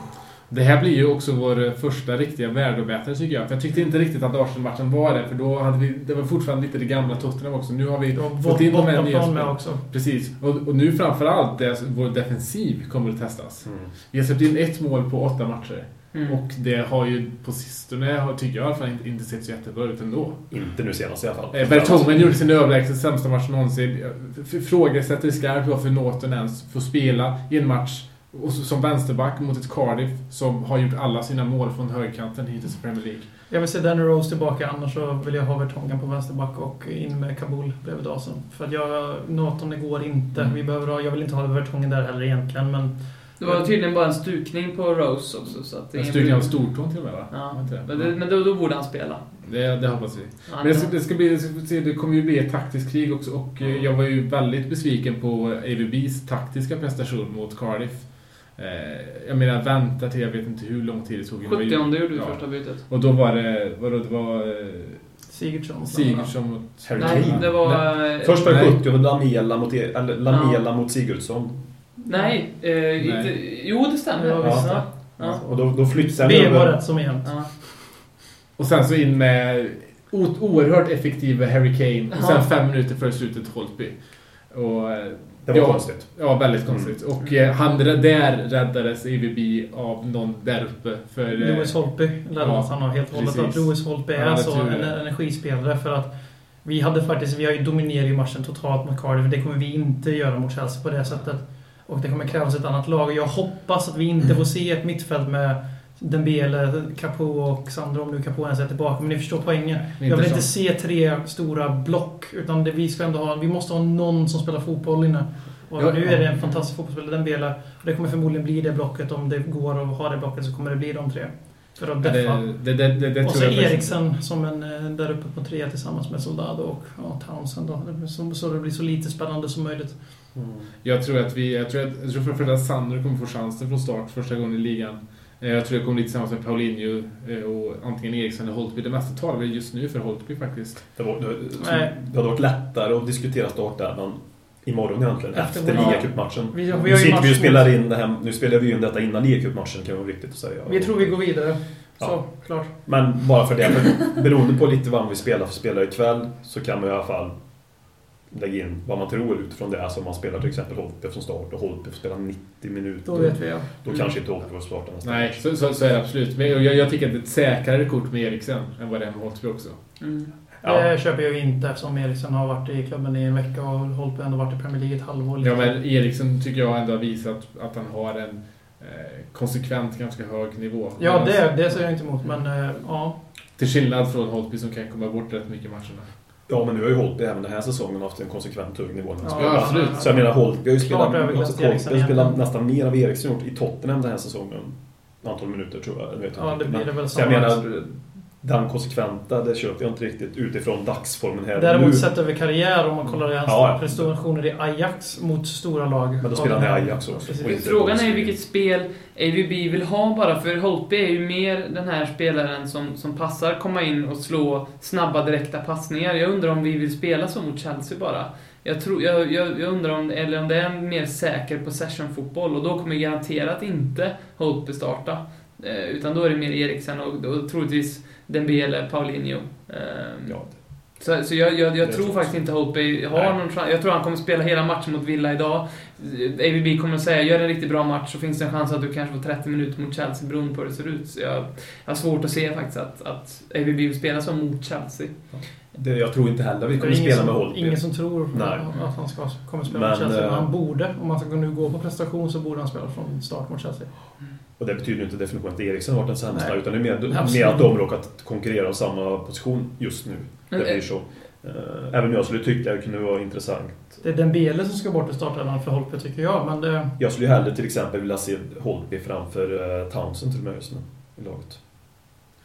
[SPEAKER 5] Det här blir ju också vår första riktiga värdemätare tycker jag. För jag tyckte inte riktigt att Arsenal-matchen var det. För då hade vi... Det var fortfarande lite det gamla Tottenham också. Nu har vi
[SPEAKER 3] var
[SPEAKER 5] fått in de här nya
[SPEAKER 3] med också.
[SPEAKER 5] Precis. Och, och nu framförallt, det, vår defensiv kommer att testas.
[SPEAKER 6] Mm.
[SPEAKER 5] Vi har släppt in ett mål på åtta matcher.
[SPEAKER 4] Mm.
[SPEAKER 5] Och det har ju på sistone, har- tycker jag i alla fall, inte, inte sett så jättebra ut ändå.
[SPEAKER 6] Inte nu senast i alla fall.
[SPEAKER 5] Eh, Bertomen gjorde sin överlägset sämsta match någonsin. Jag f- Ifrågasätter skarpt varför Norton ens får spela i en match och som vänsterback mot ett Cardiff som har gjort alla sina mål från högerkanten hittills i Premier League.
[SPEAKER 3] Jag vill se Danny Rose tillbaka, annars så vill jag ha Vertongen på vänsterback och in med Kabul bredvid Dawson. För att jag... Norton, det går inte.
[SPEAKER 5] Mm.
[SPEAKER 3] Vi behöver ha, jag vill inte ha Vertongen där heller egentligen, men...
[SPEAKER 4] Det var tydligen bara en stukning på Rose också. Så att
[SPEAKER 5] En styrning av stortån till och med va?
[SPEAKER 4] Ja, men, det, men då, då borde han spela.
[SPEAKER 5] Det, det hoppas vi. Men det, ska, det, ska bli, det, ska, se, det kommer ju bli ett taktiskt krig också och eh, jag var ju väldigt besviken på AVBs taktiska prestation mot Cardiff. Eh, jag menar vänta till jag vet inte hur lång tid det tog.
[SPEAKER 4] 70 gjorde du
[SPEAKER 5] Ja.
[SPEAKER 4] första bytet.
[SPEAKER 5] Och då var det, vadå, det var eh,
[SPEAKER 3] Sigurdsson.
[SPEAKER 5] Sigurdsson mot...
[SPEAKER 6] Harry
[SPEAKER 4] Nej, det var... eh,
[SPEAKER 6] Först var det
[SPEAKER 5] Nej.
[SPEAKER 6] 70 och Lamela mot, E- eller Lamela mot Sigurdsson.
[SPEAKER 4] Nej, eh, Inte, jo det stämmer.
[SPEAKER 3] Ja.
[SPEAKER 4] Ja. Ja.
[SPEAKER 6] Och då, då flyttas han
[SPEAKER 3] B var
[SPEAKER 6] över.
[SPEAKER 3] rätt som jämt.
[SPEAKER 4] Ja.
[SPEAKER 5] Och sen så in med o- oerhört effektiva Harry Kane och sen
[SPEAKER 4] Ja.
[SPEAKER 5] fem minuter före slutet Holtby. Och, eh,
[SPEAKER 6] Det var
[SPEAKER 5] Ja.
[SPEAKER 6] konstigt.
[SPEAKER 5] ja, väldigt konstigt. Och eh, han, där räddades AVB av någon där uppe. För, eh,
[SPEAKER 3] Lewis Holtby lämnas
[SPEAKER 5] ja,
[SPEAKER 3] han har helt och hållet. Att. Lewis Holtby
[SPEAKER 5] Ja,
[SPEAKER 3] är
[SPEAKER 5] det
[SPEAKER 3] så
[SPEAKER 5] tror jag.
[SPEAKER 3] en energispelare för att vi hade faktiskt, vi har ju dominerat ju matchen totalt mot Cardiff. Det kommer vi inte göra mot Chelsea på det sättet. Och det kommer krävas ett annat lag. Och jag hoppas att vi inte får se ett mittfält med Dembele, Capo och Sandro, om nu Capo ens är tillbaka. Men ni förstår poängen. Jag vill inte se tre stora block. Utan det, vi, ska ändå ha, vi måste ha någon som spelar fotboll inne. Och
[SPEAKER 5] Ja,
[SPEAKER 3] nu är det en fantastisk fotbollsspelare, Dembele. Och det kommer förmodligen bli det blocket. Om det går att ha det blocket så kommer det bli de tre. För att deffa.
[SPEAKER 5] det, det, det,
[SPEAKER 3] och så Eriksen som en eh, där uppe på trea tillsammans med Soldado och ja, Townsend då. Så, så det blir så lite spännande som möjligt.
[SPEAKER 5] Jag tror att vi, jag tror, att, jag tror framförallt att Sander kommer få chansen från start första gången i ligan. Eh, Jag tror det kommer bli tillsammans med Paulinho eh, och antingen Eriksson eller Holtby. Det mesta talar väl just nu för Holtby faktiskt.
[SPEAKER 6] Det, var, det, det hade varit lättare att diskutera startelvan imorgon egentligen,
[SPEAKER 3] Efter
[SPEAKER 6] efter, ligacupmatchen.
[SPEAKER 3] Vi, vi,
[SPEAKER 6] Nu
[SPEAKER 3] ju
[SPEAKER 6] sitter vi och spelar in det här, nu spelar vi in detta innan ligacupmatchen kan vara viktigt att säga.
[SPEAKER 3] Vi tror vi går vidare. Så,
[SPEAKER 6] Ja.
[SPEAKER 3] klart.
[SPEAKER 6] Men bara för det, beroende på lite vad vi spelar för spelare ikväll så kan man i alla fall lägga in vad man tror utifrån det. Alltså om man spelar till exempel Holtby från start och Holtby får spela 90 minuter.
[SPEAKER 3] Då vet vi ja.
[SPEAKER 6] Då kanske inte Holtby får starta nästa
[SPEAKER 5] Nej, så, så, så är det absolut. Men jag, jag tycker att det är ett säkrare kort med Eriksen än vad det är med Holtby också.
[SPEAKER 4] Mm.
[SPEAKER 6] Ja.
[SPEAKER 3] Det köper jag ju inte eftersom Eriksen har varit i klubben i en vecka och Holtby ändå varit i Premier League ett halvår.
[SPEAKER 5] Ja, men Eriksen tycker jag ändå har visat att han har en eh, konsekvent ganska hög nivå.
[SPEAKER 3] Ja, det, det säger jag inte emot, men eh, ja.
[SPEAKER 5] Till skillnad från Holtby som kan komma bort rätt mycket i matcherna.
[SPEAKER 6] Ja, men nu har ju Holtby även den här säsongen haft en konsekvent hög nivå. när han
[SPEAKER 3] Ja,
[SPEAKER 5] absolut.
[SPEAKER 6] Så jag menar Holtby har ju spelat, alltså, Holtby spelat nästan mer av Eriksen gjort i Tottenham den här säsongen. Antal minuter tror jag. vet
[SPEAKER 3] Ja, det blir det väl
[SPEAKER 6] Så jag menar, den konsekventa, det köper jag inte riktigt utifrån dagsformen här
[SPEAKER 3] Däremot
[SPEAKER 6] nu.
[SPEAKER 3] sett över karriär, om man kollar i hans
[SPEAKER 6] Ja.
[SPEAKER 3] prestationer i Ajax mot stora lag.
[SPEAKER 6] Men då spelar han i Ajax också.
[SPEAKER 4] Frågan är ju vilket spel AVB vill ha bara, för Holtby är ju mer den här spelaren som, som passar komma in och slå snabba direkta passningar. Jag undrar om vi vill spela så mot Chelsea bara. Jag, tror, jag, jag, jag undrar om, eller om det är en mer säker possession-fotboll och då kommer garanterat inte Holtby starta. Eh, utan då är det mer Eriksen och, och troligtvis Dembele, Paulinho. Eh,
[SPEAKER 6] Ja,
[SPEAKER 4] så, så jag, jag, jag tror faktiskt inte Holtby har
[SPEAKER 6] Nej.
[SPEAKER 4] någon chans. Jag tror han kommer spela hela matchen mot Villa idag. AVB kommer att säga, gör en riktigt bra match så finns det en chans att du kanske får 30 minuter mot Chelsea beroende på hur det ser ut. Så jag, jag har svårt att se faktiskt att, att AVB vill spela så mot Chelsea.
[SPEAKER 6] det, jag tror inte heller vi kommer spela
[SPEAKER 3] som,
[SPEAKER 6] med Holtby.
[SPEAKER 3] Ingen som tror
[SPEAKER 6] Nej.
[SPEAKER 3] att han ska, kommer spela
[SPEAKER 6] Men,
[SPEAKER 3] mot Chelsea. Men
[SPEAKER 6] eh,
[SPEAKER 3] han borde, om man ska nu gå på prestation, så borde han spela från start mot Chelsea.
[SPEAKER 6] Och det betyder ju inte definitionen att Eriksen har varit den sämsta,
[SPEAKER 3] Nej.
[SPEAKER 6] utan det är mer,
[SPEAKER 3] Absolut.
[SPEAKER 6] mer att de råkat konkurrera om samma position just nu. Det
[SPEAKER 4] Men,
[SPEAKER 6] blir så. Eh, Även jag skulle tycka det kunde vara intressant.
[SPEAKER 3] Det är Dembele som ska bort i startelvan för Holtby, tycker jag. Men det,
[SPEAKER 6] Jag skulle ju hellre till exempel vilja se Holtby framför eh, Townsend till och med just nu i laget.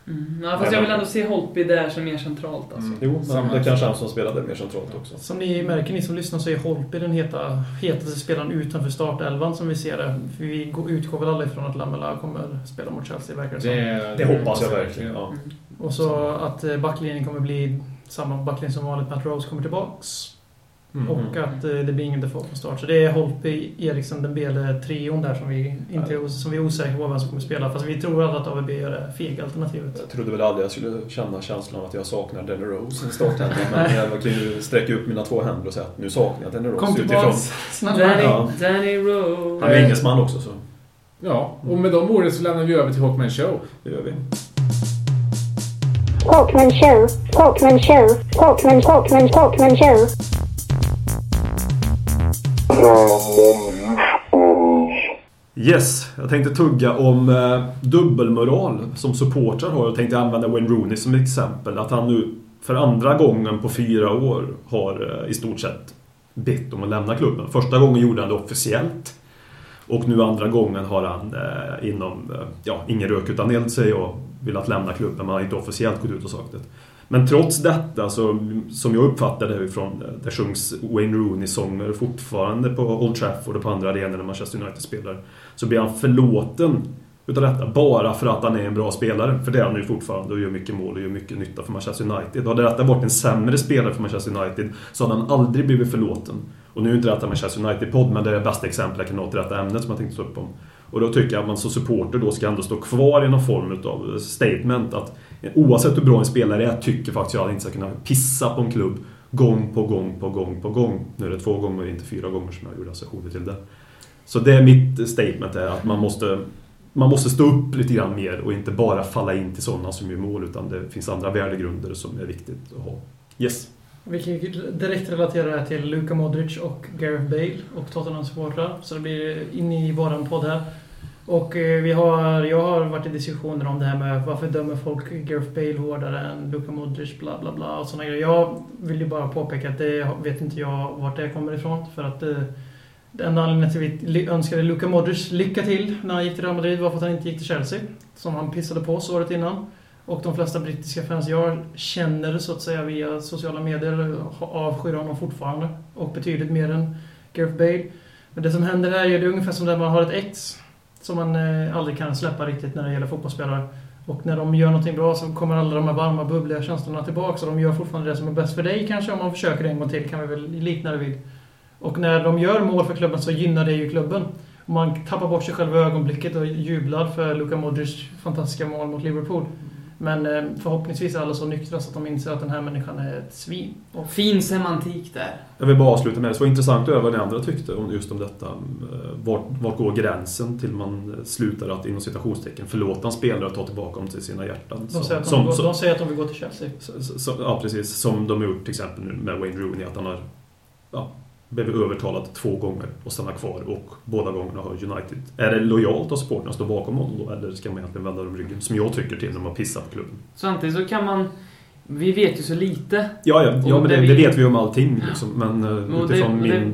[SPEAKER 4] Mm. Ja, fast jag vill ändå se Holtby där som mer centralt alltså.
[SPEAKER 5] Mm.
[SPEAKER 6] Jo, men det kanske är han som spelade mer centralt också.
[SPEAKER 3] som ni märker, ni som lyssnar, så är Holtby den heta, hetaste spelaren utanför startelvan som vi ser det. För vi går- utgår väl alla ifrån att Lamela kommer spela mot Chelsea, verkar det som.
[SPEAKER 5] Det,
[SPEAKER 6] Det hoppas jag verkligen. Ja.
[SPEAKER 4] Mm.
[SPEAKER 3] Och så att eh, backlinjen kommer bli samma backlinje som vanligt. Matt Rose kommer tillbaks.
[SPEAKER 5] Mm.
[SPEAKER 3] Och att eh, det blir ingen Defoe från start. Så det är Holtby, Eriksen, Dembele-trion där som vi, inte som vi är osäkra på vem som kommer spela. Fast vi tror alla att AVB är det fega alternativet.
[SPEAKER 6] Jag trodde väl aldrig jag skulle känna känslan av att jag saknar Danny Rose i starten. Men jag kan ju sträcka upp mina två händer och säga att nu saknar jag Danny Rose
[SPEAKER 3] Kom tillbaks!
[SPEAKER 4] Danny,
[SPEAKER 6] Ja.
[SPEAKER 4] Danny Rose.
[SPEAKER 6] Han är engelsman också så
[SPEAKER 5] Ja, och med de orden så lämnar vi över till Hawkman Show.
[SPEAKER 6] det gör vi.
[SPEAKER 7] Talkman Show, Talkman Show, Talkman, Talkman, Talkman Show.
[SPEAKER 6] Yes, jag tänkte tugga om eh, dubbelmoral som supportrar har. Jag tänkte använda Wayne Rooney som exempel. Att han nu för andra gången på fyra år har eh, i stort sett bett om att lämna klubben. Första gången gjorde han det officiellt. Och nu andra gången har han eh, inom, eh, ja, ingen rök utan eld säger jag, velat lämna klubben. Men han har inte officiellt gått ut och sagt det. Men trots detta, så, som jag uppfattar det ifrån, det sjungs Wayne Rooney-sånger fortfarande på Old Trafford och på andra arenor när Manchester United spelar. Så blir han förlåten utav detta bara för att han är en bra spelare. För det är han ju fortfarande och gör mycket mål och gör mycket nytta för Manchester United. Hade detta varit en sämre spelare för Manchester United så hade han aldrig blivit förlåten. Och nu är inte detta Manchester United-podd, men det är det bästa exemplet jag kan nå till detta ämnet som jag tänkte ta upp om. Och då tycker jag att man som supporter då ska ändå stå kvar i någon form av statement att oavsett hur bra en spelare är, tycker faktiskt jag att han inte ska kunna pissa på en klubb gång på gång på gång på gång. Nu är det två gånger, inte fyra gånger som jag gjorde alltså, associationer till det. Så det är mitt statement är att man måste man måste stå upp lite grann mer och inte bara falla in till sådana som gör mål utan det finns andra värdegrunder som är viktigt att ha. Yes.
[SPEAKER 3] Vi kan ju direkt relatera det här till Luka Modric och Gareth Bale och Tottenham-supportrar. Så det blir in i våran podd här. Och eh, vi har, jag har varit i diskussioner om det här med varför dömer folk Gareth Bale hårdare än Luka Modric, bla bla bla och sådana grejer. Jag vill ju bara påpeka att det vet inte jag vart det kommer ifrån. För att eh, det, Den enda anledningen till att vi önskade Luka Modric lycka till när han gick till Real Madrid var för att han inte gick till Chelsea. Som han pissade på oss året innan. Och de flesta brittiska fans jag känner så att säga via sociala medier avskyr honom fortfarande. Och betydligt mer än Gareth Bale. Men det som händer här är det är ungefär som när man har ett ex. Som man eh, aldrig kan släppa riktigt när det gäller fotbollsspelare. Och när de gör någonting bra så kommer alla de här varma, bubbliga känslorna tillbaka. och de gör fortfarande det som är bäst för dig kanske, om man försöker en gång till, kan vi väl likna det vid. Och när de gör mål för klubben så gynnar det ju klubben. Och man tappar bort sig själv i ögonblicket och jublar för Luka Modric fantastiska mål mot Liverpool. Men eh, förhoppningsvis är alla så nyktra så att de inser att den här människan är ett svin. Och
[SPEAKER 4] Fin semantik där.
[SPEAKER 6] Jag vill bara avsluta med det. Det var intressant att höra vad ni andra tyckte om just om detta. Eh, Vart, vart går gränsen till man slutar att inom citationstecken förlåta en spelare och ta tillbaka dem till sina hjärtan?
[SPEAKER 3] de, säger att de,
[SPEAKER 6] som,
[SPEAKER 3] vill gå-
[SPEAKER 6] som,
[SPEAKER 3] de säger att de vill gå till Chelsea.
[SPEAKER 6] som, som, ja, precis. Som de har gjort till exempel nu med Wayne Rooney. Att han har ja, blivit övertalad två gånger och stannar kvar och båda gångerna har United. Är det lojalt av supportrarna att stå bakom honom då? Eller ska man egentligen vända dem ryggen? Som jag tycker till när man pissar på klubben.
[SPEAKER 4] Samtidigt så kan man... Vi vet ju så lite.
[SPEAKER 6] Ja, ja, ja men
[SPEAKER 4] det
[SPEAKER 6] det, vet vi om allting. Liksom. Men eh, utifrån
[SPEAKER 4] det,
[SPEAKER 6] min...
[SPEAKER 4] det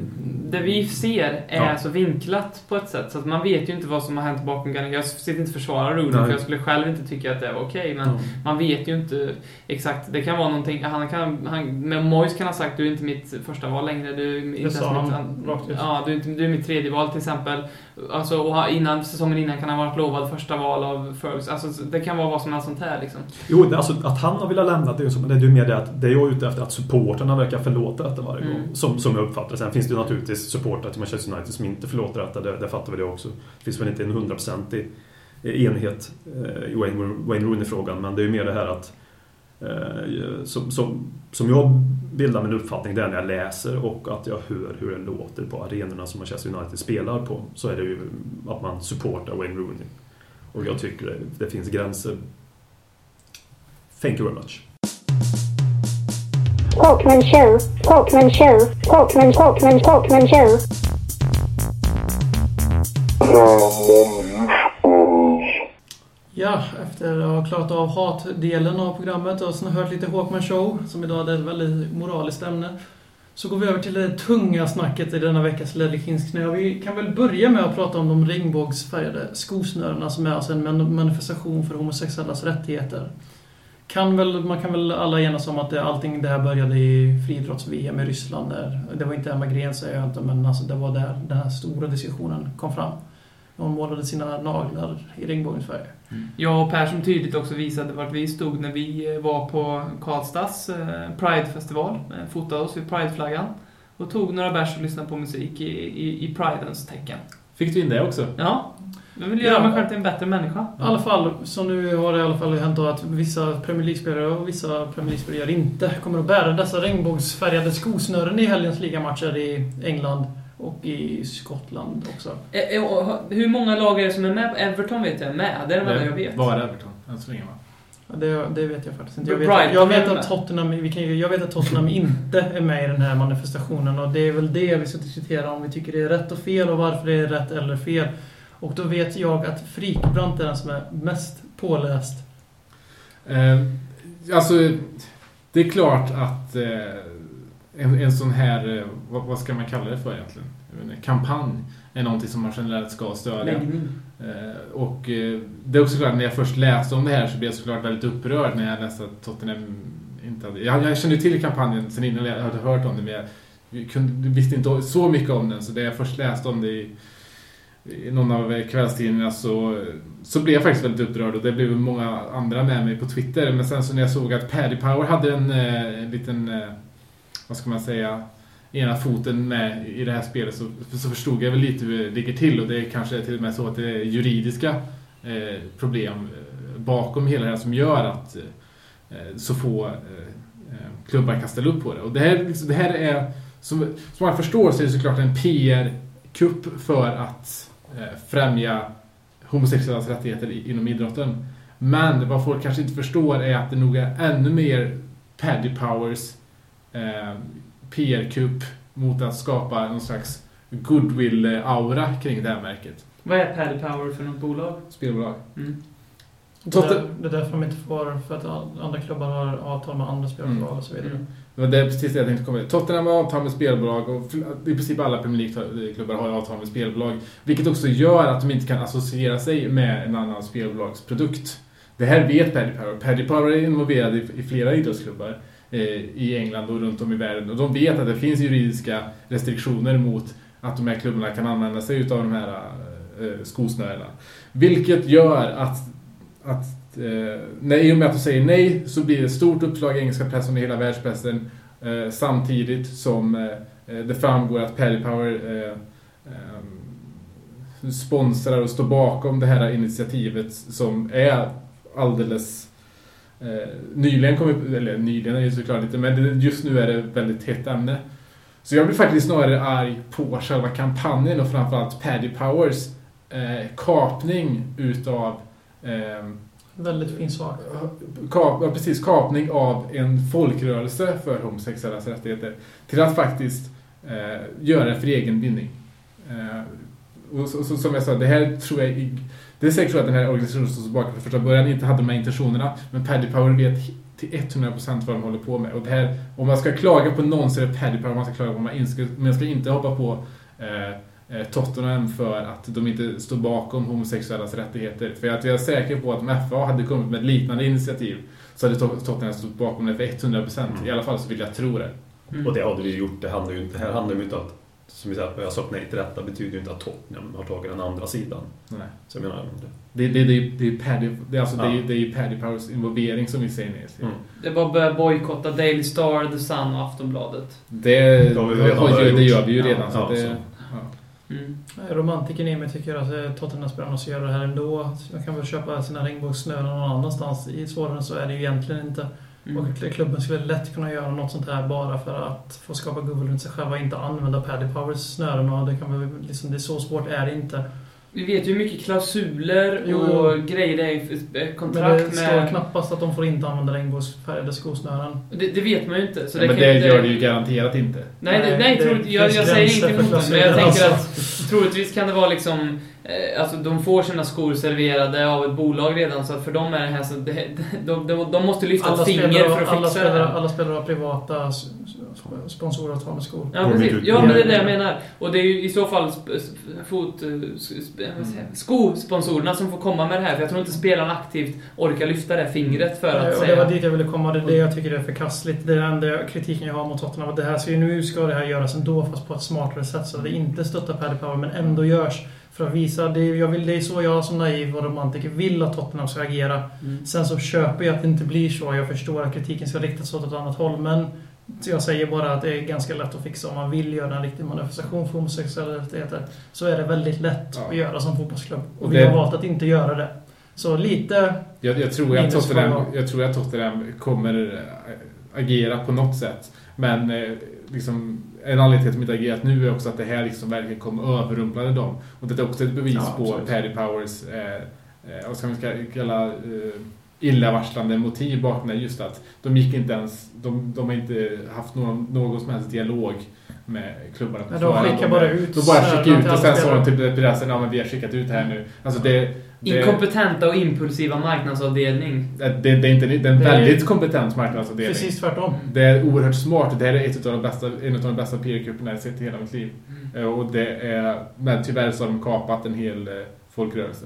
[SPEAKER 4] vi ser är
[SPEAKER 6] Ja.
[SPEAKER 4] så vinklat på ett sätt så att man vet ju inte vad som har hänt bakom gardinerna. Jag sitter inte och försvarar Rooney för jag skulle själv inte tycka att det var okej men
[SPEAKER 6] Ja.
[SPEAKER 4] man vet ju inte exakt. Det kan vara någonting, han kan, han, men Moyes kan ha sagt du är inte mitt första val längre. Du är inte ens
[SPEAKER 3] sa han
[SPEAKER 4] mitt,
[SPEAKER 3] rakt ut.
[SPEAKER 4] Ja, du är, inte, du är mitt tredje val till exempel. Alltså, och innan, säsongen innan kan han ha varit lovad första val av Ferguson. Alltså, så det kan vara vad som helst sånt här liksom.
[SPEAKER 6] Jo, det- alltså att han har velat lämna det är ju som- det är ju mer det att det jag är ute efter att supporterna verkar förlåta detta varje
[SPEAKER 4] Mm.
[SPEAKER 6] gång. Som, som jag uppfattar det. Sen finns det ju naturligtvis supportrar till Manchester United som inte förlåter detta. Det, det fattar väl jag också. Det finns väl inte en hundraprocentig eh, enhet eh, i Wayne, Wayne Rooney-frågan. Men det är ju mer det här att eh, som, som, som jag bildar min uppfattning, det är när jag läser och att jag hör hur det låter på arenorna som Manchester United spelar på. Så är det ju att man supportar Wayne Rooney. Och jag tycker det, det finns gränser. Thank you very much.
[SPEAKER 7] Talkman Show, Talkman Show, Talkman, Talkman, Talkman Show.
[SPEAKER 3] Ja, efter att ha klarat av hatdelen av programmet och sen hört lite Håkman Show, som idag är ett väldigt moraliskt ämne, så går vi över till det tunga snacket i denna veckas Ledley Och Vi kan väl börja med att prata om de regnbågsfärgade skosnörena som är alltså en manifestation för homosexuellas rättigheter. Kan väl, man kan väl alla enas om att det, allting det här började i friidrotts-VM i Ryssland. Där, det var inte Emma Gren säger jag inte, men alltså det var där den här stora diskussionen kom fram. Hon målade sina naglar i regnbågens färger.
[SPEAKER 4] Jag och Per som tydligt också visade vart vi stod när vi eh, var på Karlstads eh, Pride-festival. Eh, Fotade oss vid Pride-flaggan. Och tog några bärs och lyssnade på musik i, i, i Pridens tecken.
[SPEAKER 5] Fick du in det också?
[SPEAKER 4] Ja, jag vill göra
[SPEAKER 3] Ja.
[SPEAKER 4] mig själv till en bättre människa.
[SPEAKER 3] I alla fall, så nu har det i alla fall hänt att vissa Premier League-spelare och vissa Premier League-spelare inte kommer att bära dessa regnbågsfärgade skosnören i helgens ligamatcher i England och i Skottland också.
[SPEAKER 4] Eh, eh, och Hur många lag är det som är med? Everton vet jag är med. Det är det enda jag vet.
[SPEAKER 5] Var Everton, än så länge va?
[SPEAKER 3] Det, det vet jag faktiskt inte. Jag vet,
[SPEAKER 4] Brighton
[SPEAKER 3] jag vet att Tottenham, vi kan, jag vet att Tottenham inte är med i den här manifestationen och det är väl det vi ska diskutera om vi tycker det är rätt och fel och varför det är rätt eller fel. Och då vet jag att Frikbrant är den som är mest påläst.
[SPEAKER 5] Eh, alltså, det är klart att eh, en, en sån här, eh, vad, vad ska man kalla det för egentligen? Inte, kampanj är någonting som man generellt ska stödja. Eh, och eh, det är också klart, när jag först läste om det här så blev jag såklart väldigt upprörd när jag läste att Tottenham inte hade... Jag, jag kände till kampanjen sen innan jag hade hört om det, men jag, kunde, visste inte så mycket om den. Så när jag först läste om det i, i någon av kvällstidningarna så, så blev jag faktiskt väldigt upprörd och det blev många andra med mig på Twitter. Men sen så när jag såg att Paddy Power hade en, eh, en liten, eh, vad ska man säga, ena foten med i det här spelet så, så förstod jag väl lite hur det ligger till och det är kanske till och med så att det är juridiska eh, problem eh, bakom hela det här som gör att eh, så få eh, klubbar kan ställa upp på det. Och det här, liksom, det här är, som, som man förstår så är det såklart en PR-kupp för att eh, främja homosexuellas rättigheter i- inom idrotten. Men vad folk kanske inte förstår är att det nog är ännu mer Paddy Powers eh, PR-kupp mot att skapa någon slags goodwill-aura kring det här märket.
[SPEAKER 4] Vad är Paddy Power för något bolag?
[SPEAKER 5] Spelbolag.
[SPEAKER 4] Mm.
[SPEAKER 3] Det är, det är därför de inte får, för att andra klubbar har avtal med andra spelbolag
[SPEAKER 5] Mm.
[SPEAKER 3] och så vidare.
[SPEAKER 4] Mm.
[SPEAKER 5] Det var det precis det jag tänkte komma till. Tottenham har avtal med spelbolag och i princip alla Premier League-klubbar har avtal med spelbolag. Vilket också gör att de inte kan associera sig med en annan spelbolagsprodukt. Det här vet Paddy Power. Paddy Power är involverad i, i flera idrottsklubbar eh, i England och runt om i världen. Och de vet att det finns juridiska restriktioner mot att de här klubbarna kan använda sig utav de här eh, eh skosnörena. Vilket gör att, att eh, när, i och med att de säger nej så blir det ett stort uppslag i engelska pressen och hela världspressen eh, samtidigt som eh, eh det framgår att Paddy Power eh, eh, sponsrar och står bakom det här initiativet som är alldeles eh, nyligen kommit, eller nyligen är det såklart inte, men just nu är det ett väldigt hett ämne. Så jag blir faktiskt snarare arg på själva kampanjen och framförallt Paddy Powers eh, kapning utav eh,
[SPEAKER 3] Väldigt fin sak.
[SPEAKER 5] kap, ja, precis, kapning av en folkrörelse för homosexuellas rättigheter till att faktiskt eh, göra det för egen vinning. Eh, och så, så, som jag sa, det här tror jag det är säkert så att den här organisationen som står bakom från första början inte hade de här intentionerna men Paddy Power vet till 100% vad de håller på med. Och det här, om man ska klaga på någon så är det Paddy Power man ska klaga på. Man, inska, man ska inte hoppa på eh, Tottenham för att de inte står bakom homosexuellas rättigheter. För att jag är säker på att om FA hade kommit med ett liknande initiativ så hade Tot- Tottenham stått bakom det för 100%. I alla fall så vill jag tro det.
[SPEAKER 4] Mm.
[SPEAKER 6] Och det hade vi gjort. Det handlar ju inte, här handlar ju inte att, som vi säger, att jag sagt nej till detta betyder ju inte att Tottenham har tagit den andra sidan.
[SPEAKER 5] Nej.
[SPEAKER 6] Så jag menar,
[SPEAKER 5] Det, det, det, det, är Paddy, det, är alltså, det,
[SPEAKER 6] Ja.
[SPEAKER 5] är, det är Paddy Powers involvering som vi säger nej till.
[SPEAKER 6] Mm.
[SPEAKER 4] Det var att börja bojkotta Daily Star, The Sun och Aftonbladet.
[SPEAKER 5] Det,
[SPEAKER 6] Det har vi redan
[SPEAKER 5] det
[SPEAKER 6] gjort.
[SPEAKER 5] gör vi ju
[SPEAKER 4] Ja,
[SPEAKER 5] redan. så
[SPEAKER 6] ja,
[SPEAKER 5] det,
[SPEAKER 6] så.
[SPEAKER 4] Mm.
[SPEAKER 3] Romantiken i mig tycker att eh, Tottenham-spelarna måste göra det här ändå. De kan väl köpa sina regnbågssnören någon annanstans. I svårare så är det ju egentligen inte.
[SPEAKER 4] Mm.
[SPEAKER 3] Och klubben skulle lätt kunna göra något sånt här bara för att få skapa goodwill runt sig själva. Inte använda Paddy Powers snören och det kan väl liksom, det är så svårt är det inte.
[SPEAKER 4] Vi vet ju hur mycket klausuler
[SPEAKER 3] Jo,
[SPEAKER 4] och
[SPEAKER 3] jo.
[SPEAKER 4] grejer det är i eh,
[SPEAKER 3] Men det
[SPEAKER 4] kontrakt
[SPEAKER 3] står
[SPEAKER 4] med...
[SPEAKER 3] knappast att de får inte använda regnbågsfärgade skosnören.
[SPEAKER 4] Det, det vet man ju inte. Så
[SPEAKER 5] Ja, men
[SPEAKER 4] kan
[SPEAKER 5] det
[SPEAKER 4] inte-
[SPEAKER 5] gör det ju garanterat inte.
[SPEAKER 4] Nej, nej,
[SPEAKER 3] Nej,
[SPEAKER 4] nej
[SPEAKER 3] det
[SPEAKER 4] troligt, jag, jag säger
[SPEAKER 3] för
[SPEAKER 4] emot det, men jag tänker
[SPEAKER 3] alltså.
[SPEAKER 4] att troligtvis kan det vara liksom Alltså de får sina skor serverade av ett bolag redan så att för dem är det här så det, de, de, de måste lyfta
[SPEAKER 3] Alla
[SPEAKER 4] ett finger
[SPEAKER 3] spelare,
[SPEAKER 4] för att
[SPEAKER 3] alla,
[SPEAKER 4] fixa det
[SPEAKER 3] spelare,
[SPEAKER 4] här.
[SPEAKER 3] alla spelare har privata sponsoravtal med skor.
[SPEAKER 4] Ja, precis. Ja, men det är
[SPEAKER 3] det?
[SPEAKER 4] det jag menar. Och det är ju i så fall fot, eh, jag? skosponsorerna som får komma med det här. För jag tror inte spelarna aktivt orkar lyfta det fingret för att
[SPEAKER 3] Eh, och det
[SPEAKER 4] säga...
[SPEAKER 3] var dit jag ville komma. Det är det jag tycker är förkastligt. Det är den enda kritiken jag har mot Tottenham. Att det här ska ju, nu ska det här göras ändå, fast på ett smartare sätt. Så det inte stöttar Paddy Power, men ändå görs. För att visa. Det är, jag vill, det är så jag som naiv och romantiker vill att Tottenham ska agera.
[SPEAKER 4] Mm.
[SPEAKER 3] Sen så köper jag att det inte blir så. Jag förstår att kritiken ska riktas åt ett annat håll. Men jag säger bara att det är ganska lätt att fixa om man vill göra en riktig manifestation för homosexuella rättigheter. Så är det väldigt lätt
[SPEAKER 5] Ja.
[SPEAKER 3] att göra som fotbollsklubb. Och
[SPEAKER 5] Och
[SPEAKER 3] vi har valt att inte göra det. Så lite...
[SPEAKER 5] Jag, jag, tror att Tottenham, jag tror att Tottenham kommer äh, agera på något sätt. Men eh, liksom, en anledning till att de inte agerat nu är också att det här liksom verkligen kom överrumplade dem. Och det är också ett bevis
[SPEAKER 3] Ja,
[SPEAKER 5] på
[SPEAKER 3] absolut.
[SPEAKER 5] Paddy Powers, eh, eh, vad ska man kalla, eh, illavarslande motiv bakom det. Just att de gick inte ens, de, de har inte haft någon, någon som helst dialog med klubbarna.
[SPEAKER 3] Men de skickar bara ut
[SPEAKER 5] De bara skickar ut och sen sa de
[SPEAKER 3] spelare.
[SPEAKER 5] till pressen, ja men vi har skickat ut det här nu. Alltså det, det,
[SPEAKER 4] Inkompetenta och impulsiva marknadsavdelning.
[SPEAKER 5] det, det är inte, det är en
[SPEAKER 3] Det är-
[SPEAKER 5] väldigt kompetent marknadsavdelning.
[SPEAKER 3] Precis tvärtom.
[SPEAKER 5] Det är oerhört smart. Det här är ett av de bästa, en av de bästa peergrupperna jag sett i hela mitt liv.
[SPEAKER 4] Mm.
[SPEAKER 5] Eh, Och det är, men tyvärr så har de kapat en hel eh, folkrörelse.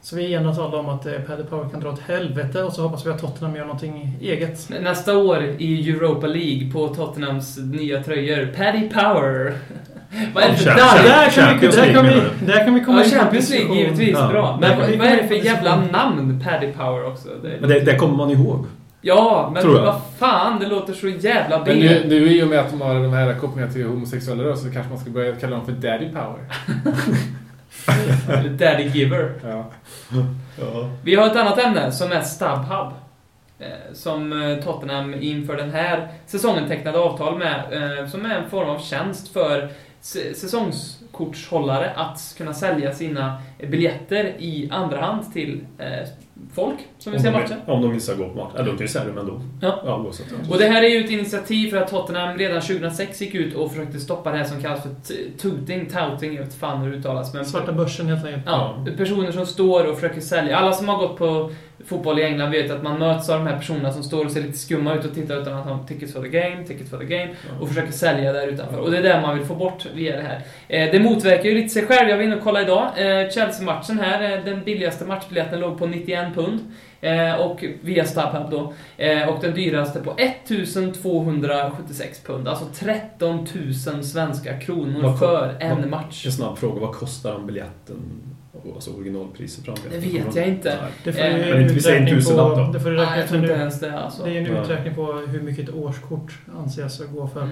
[SPEAKER 3] Så vi enas alla om att eh, Paddy Power kan dra åt helvete och så hoppas vi att Tottenham gör någonting eget.
[SPEAKER 4] Nästa år i Europa League på Tottenhams nya tröjor. Paddy Power. Vad är det för?
[SPEAKER 3] Där kan, vi, där, kan vi, där kan vi komma
[SPEAKER 4] Ja,
[SPEAKER 3] in
[SPEAKER 4] Champions League givetvis.
[SPEAKER 6] Ja.
[SPEAKER 4] Bra. Men vad, vad är det för jävla namn? Paddy Power också. Det,
[SPEAKER 6] Men det, det kommer man ihåg.
[SPEAKER 4] Ja, men vad fan, det låter så jävla
[SPEAKER 5] Men
[SPEAKER 4] B.
[SPEAKER 5] nu, nu i och med att de har de här kopplingarna till homosexuella då, så kanske man ska börja kalla dem för Daddy Power.
[SPEAKER 4] Daddy Giver.
[SPEAKER 5] Ja.
[SPEAKER 6] Ja.
[SPEAKER 4] Vi har ett annat ämne som är StubHub. Eh, Som eh, Tottenham inför den här säsongen tecknade avtal med. eh, Som är en form av tjänst för säsongskortshållare att kunna sälja sina biljetter i andra hand till eh, folk som vill se matchen.
[SPEAKER 6] om de missar gå på match. Eller de kan ju säga det, men då.
[SPEAKER 4] Ja.
[SPEAKER 6] Ja, oavsett.
[SPEAKER 4] Och det här är ju ett initiativ för att Tottenham redan 2006 gick ut och försökte stoppa det här som kallas för tooting, touting, jag vet fan hur det uttalas. Men
[SPEAKER 3] Svarta börsen helt enkelt.
[SPEAKER 4] Ja, personer som står och försöker sälja. Alla som har gått på fotboll i England vet att man möts av de här personerna som står och ser lite skumma ut och tittar utan att ha tickets for the game, tickets for the game och försöker sälja där utanför. Och det är det man vill få bort via det här. Eh, det motverkar ju lite sig själv. Jag var inne och kollade idag. Eh, Chelsea-matchen här, eh, den billigaste matchbiljetten låg på 91 pund. Och via StubHub då. Och den dyraste på 1276 pund. Alltså 13 000 svenska kronor för en match.
[SPEAKER 6] En snabb fråga, vad kostar den biljetten? Alltså originalpriset den
[SPEAKER 4] Det vet jag inte.
[SPEAKER 3] Det får
[SPEAKER 4] Eh,
[SPEAKER 3] ju
[SPEAKER 6] men
[SPEAKER 3] en
[SPEAKER 6] inte vi säger en tusenlapp
[SPEAKER 3] på...
[SPEAKER 6] då?
[SPEAKER 3] Det får du
[SPEAKER 4] Nej,
[SPEAKER 3] räkna
[SPEAKER 4] jag
[SPEAKER 3] ut
[SPEAKER 4] tror inte
[SPEAKER 3] nu.
[SPEAKER 4] ens det alltså.
[SPEAKER 3] Det är en uträkning på hur mycket ett årskort anses gå för.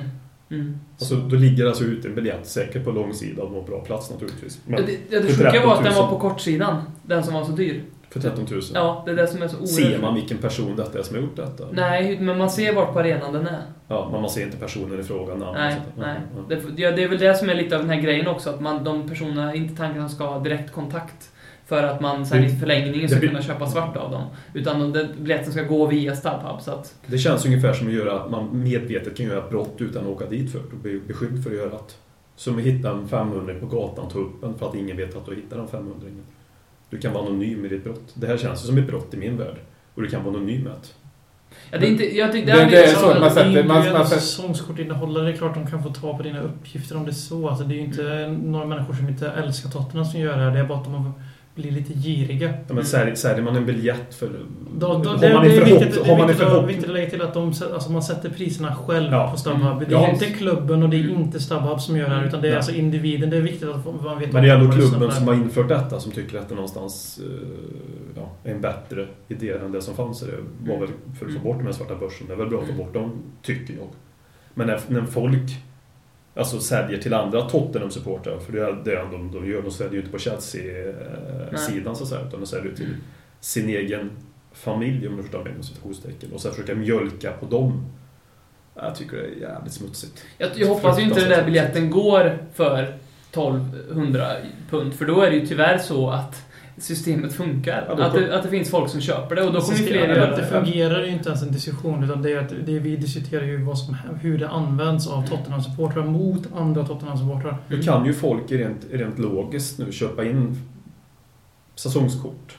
[SPEAKER 4] Mm.
[SPEAKER 6] Alltså, då ligger alltså ute en biljett säkert på långsidan och bra plats naturligtvis. Men
[SPEAKER 4] Ja, det, det sjuka
[SPEAKER 6] 13
[SPEAKER 4] var att den
[SPEAKER 6] 000.
[SPEAKER 4] var på kortsidan. Den som var så dyr.
[SPEAKER 6] För 13 000.
[SPEAKER 4] Ja, det är det som är så oerhört...
[SPEAKER 6] Ser man vilken person detta är som har gjort detta?
[SPEAKER 4] Nej, men man ser vart på arenan den är.
[SPEAKER 6] Ja, men man ser inte personen i fråga, namn
[SPEAKER 4] Nej, nej.
[SPEAKER 6] Ja.
[SPEAKER 4] Det, ja, det är väl det som är lite av den här grejen också, att man, de personerna, inte tanken att ska ha direktkontakt för att man sen i förlängningen ska kunna köpa svart av dem. Utan de- biljetten ska gå via StubHub, så att...
[SPEAKER 6] Det känns ungefär som att göra att man medvetet kan göra ett brott utan att åka dit för det och bli beskylld för att göra det. Som att hitta en 500 på gatan, ta upp den för att ingen vet att du har hittat den 500 Du kan vara anonym i ditt brott. Det här känns ju som ett brott i min värld. Och du kan vara anonym med det.
[SPEAKER 4] Ja, det är inte... Jag tycker,
[SPEAKER 5] Det-
[SPEAKER 4] det,
[SPEAKER 5] det är så att man sätter-
[SPEAKER 3] det är
[SPEAKER 5] man- man
[SPEAKER 3] en
[SPEAKER 5] sätter-
[SPEAKER 3] säsongskortinnehållare. Det är klart de kan få ta på dina uppgifter om det är så. Alltså, det är ju inte några människor som inte älskar Tottenham som gör det här. Det är bara att de blir lite giriga.
[SPEAKER 6] Ja, men säljer, säljer man en biljett för...
[SPEAKER 3] Då, då,
[SPEAKER 6] har
[SPEAKER 3] det,
[SPEAKER 6] man
[SPEAKER 3] det är viktigt, det är att,
[SPEAKER 6] förhopp-
[SPEAKER 3] viktigt att lägga till att de, alltså man sätter priserna själv
[SPEAKER 6] Ja.
[SPEAKER 3] på StubHub.
[SPEAKER 4] Mm.
[SPEAKER 3] Det är
[SPEAKER 6] Ja.
[SPEAKER 3] inte klubben och det är
[SPEAKER 4] Mm.
[SPEAKER 3] inte StubHub som gör det här, utan det är
[SPEAKER 6] Nej.
[SPEAKER 3] alltså individen. Det är viktigt att man vet
[SPEAKER 6] Men det är ändå klubben som har infört detta som tycker att det någonstans eh, ja, är en bättre idé än det som fanns. Det var väl för att få bort den här svarta börsen. Det är väl bra att få bort dem, tycker jag. Men när, när folk alltså, säljer till andra Tottenham-supportrar, för det är det de, de gör, de säljer ju inte på Chelsea-sidan så att säga, utan de säljer till sin egen familj, om du förstår mig, med citationstecken. Och sen försöka mjölka på dem. Jag tycker det är jävligt smutsigt.
[SPEAKER 4] Jag, jag hoppas ju inte den där biljetten går för 1200 pund, för då är det ju tyvärr så att systemet funkar.
[SPEAKER 6] Ja,
[SPEAKER 4] att, det, att det finns folk som köper det och då kommer fler göra
[SPEAKER 3] det
[SPEAKER 4] det.
[SPEAKER 3] fungerar ju inte ens en diskussion utan det är att det vi diskuterar ju vad som, hur det används av Tottenham-supportrar mot andra Tottenham-supportrar.
[SPEAKER 6] Nu kan ju folk rent, rent logiskt nu köpa in säsongskort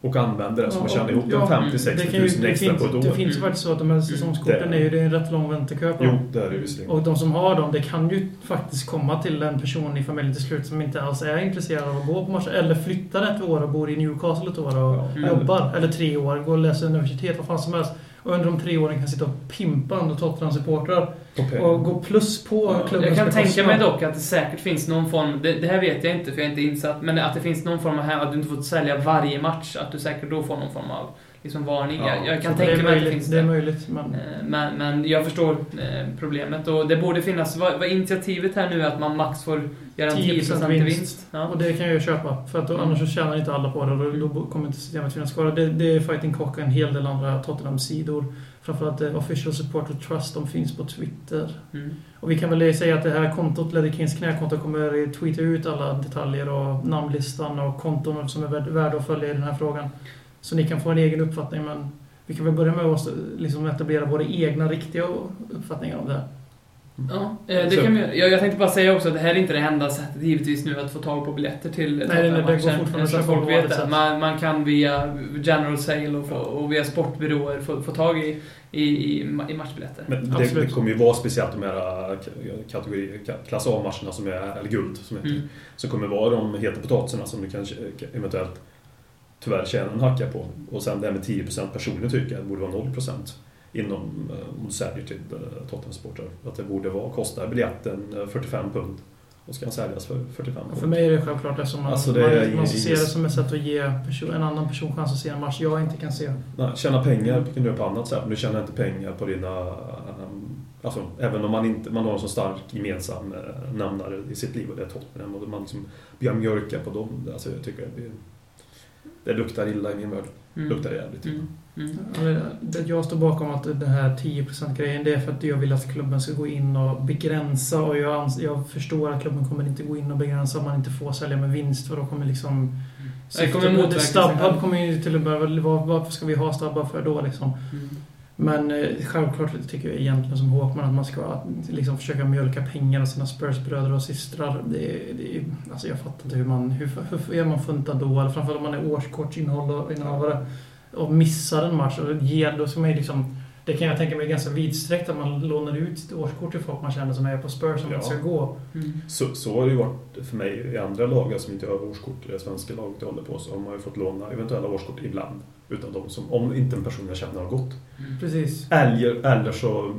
[SPEAKER 6] och använda det så man tjänar ihop
[SPEAKER 3] ja,
[SPEAKER 6] en 50
[SPEAKER 3] Det,
[SPEAKER 6] 60
[SPEAKER 3] kan
[SPEAKER 6] 000
[SPEAKER 3] ju, det,
[SPEAKER 6] extra
[SPEAKER 3] finns,
[SPEAKER 6] på ett
[SPEAKER 3] det
[SPEAKER 6] år.
[SPEAKER 3] finns ju faktiskt så att de här säsongskorten
[SPEAKER 6] Det-
[SPEAKER 3] är ju det är en rätt lång väntekö på
[SPEAKER 6] Jo, det är det visserligen.
[SPEAKER 3] Och de som har dem, det kan ju faktiskt komma till en person i familjen till slut som inte alls är intresserad av att gå på matcher. Eller flyttar ett år och bor i Newcastle ett år och
[SPEAKER 6] Ja,
[SPEAKER 4] Mm.
[SPEAKER 3] jobbar. Eller tre år, går och läser universitet, vad fan som helst. Och under de tre åren kan sitta och pimpa andra Tottenham-supportrar.
[SPEAKER 6] Okej.
[SPEAKER 3] Och gå plus på
[SPEAKER 6] Ja,
[SPEAKER 3] klubbens
[SPEAKER 4] Jag kan tänka
[SPEAKER 3] bekostnad.
[SPEAKER 4] mig dock att det säkert finns någon form, det, det här vet jag inte för jag är inte insatt, men att det finns någon form av här, att du inte får sälja varje match, att du säkert då får någon form av liksom varning.
[SPEAKER 6] Ja,
[SPEAKER 4] jag, jag kan tänka mig att det finns
[SPEAKER 3] Det är möjligt, men...
[SPEAKER 4] Eh, Men, men jag förstår eh, problemet och det borde finnas, vad, vad initiativet här nu är att man max får göra en 10%
[SPEAKER 3] 10%
[SPEAKER 4] vinst.
[SPEAKER 3] vinst.
[SPEAKER 4] Ja.
[SPEAKER 3] Och det kan jag ju köpa. För att då,
[SPEAKER 4] Mm.
[SPEAKER 3] annars så tjänar inte alla på det och då, då kommer inte systemet finnas kvar. Det, det är Fighting Cock och en hel del andra Tottenham-sidor. Framförallt eh, Official Support och Trust, de finns på Twitter.
[SPEAKER 4] Mm.
[SPEAKER 3] Och vi kan väl säga att det här kontot, Ledder Kings knäkonto, kommer tweeta ut alla detaljer och namnlistan och konton som är värd- värda att följa i den här frågan. Så ni kan få en egen uppfattning, men vi kan väl börja med att liksom etablera våra egna riktiga uppfattningar om det här.
[SPEAKER 4] Ja, eh, det
[SPEAKER 6] Så-
[SPEAKER 4] kan vi göra. Jag, jag tänkte bara säga också att det här är inte det enda sättet givetvis nu att få tag på biljetter till
[SPEAKER 3] nej, det går fortfarande
[SPEAKER 4] Så folk vet det. Man, man kan via General Sale och, få, och via sportbyråer få, få tag i, i, i, ma- i matchbiljetter.
[SPEAKER 6] Men det,
[SPEAKER 3] Absolut.
[SPEAKER 6] det kommer ju vara speciellt de här äh, kategori, ka- klass A-matcherna som är, eller guld, som heter.
[SPEAKER 4] Mm.
[SPEAKER 6] Som kommer vara de heta potatisarna som du kan k- eventuellt tyvärr tjäna en hacka på. Och sen det här med 10% personligen tycker jag borde vara 0% inom, eh, säljer till eh, Tottenham-supportrar. Att det borde vara, kostar biljetten eh, 45 pund och ska den säljas för 45
[SPEAKER 3] Och för
[SPEAKER 6] pund.
[SPEAKER 3] mig är det självklart eftersom man,
[SPEAKER 6] Alltså, det
[SPEAKER 3] man, man ser det som ett sätt att ge person, en annan person chans att se en match jag inte kan se.
[SPEAKER 6] Nej, tjäna pengar kan du göra på annat sätt, men du tjänar inte pengar på dina... Alltså, även om man, inte, man har en så stark gemensam eh, nämnare i sitt liv och det är Tottenham och man liksom börjar mjölka på dem. Alltså, jag tycker det, det luktar illa i min värld.
[SPEAKER 4] Mm.
[SPEAKER 6] luktar jävligt illa.
[SPEAKER 4] Mm. Mm.
[SPEAKER 3] Jag står bakom att den här 10%-grejen, det är för att jag vill att klubben ska gå in och begränsa och jag, ans- jag förstår att klubben kommer inte gå in och begränsa om man inte får sälja med vinst för då kommer liksom
[SPEAKER 4] Det kommer
[SPEAKER 3] syftet-
[SPEAKER 4] själv.
[SPEAKER 3] StubHub kommer ju till att börja... vad- Varför ska vi ha StubHub för då liksom? Men eh, självklart tycker jag egentligen som Håkman att man ska liksom försöka mjölka pengar av sina Spurs-bröder och systrar. Det, det, alltså jag fattar inte hur man... Hur, hur är man funtad då? Eller framförallt om man är årskortsinnehavare och missar en match. Och ger, då ska man ju liksom... Det kan jag tänka mig är ganska vidsträckt att man lånar ut sitt årskort till folk man känner som är på Spurs som
[SPEAKER 6] Ja.
[SPEAKER 3] ska gå.
[SPEAKER 4] Mm.
[SPEAKER 6] Så, så har det ju varit för mig i andra lag som inte har årskort i det svenska laget jag håller på så har man ju fått låna eventuella årskort ibland. Utan de som, om inte en person jag känner har gått.
[SPEAKER 3] Precis.
[SPEAKER 6] Eller, eller så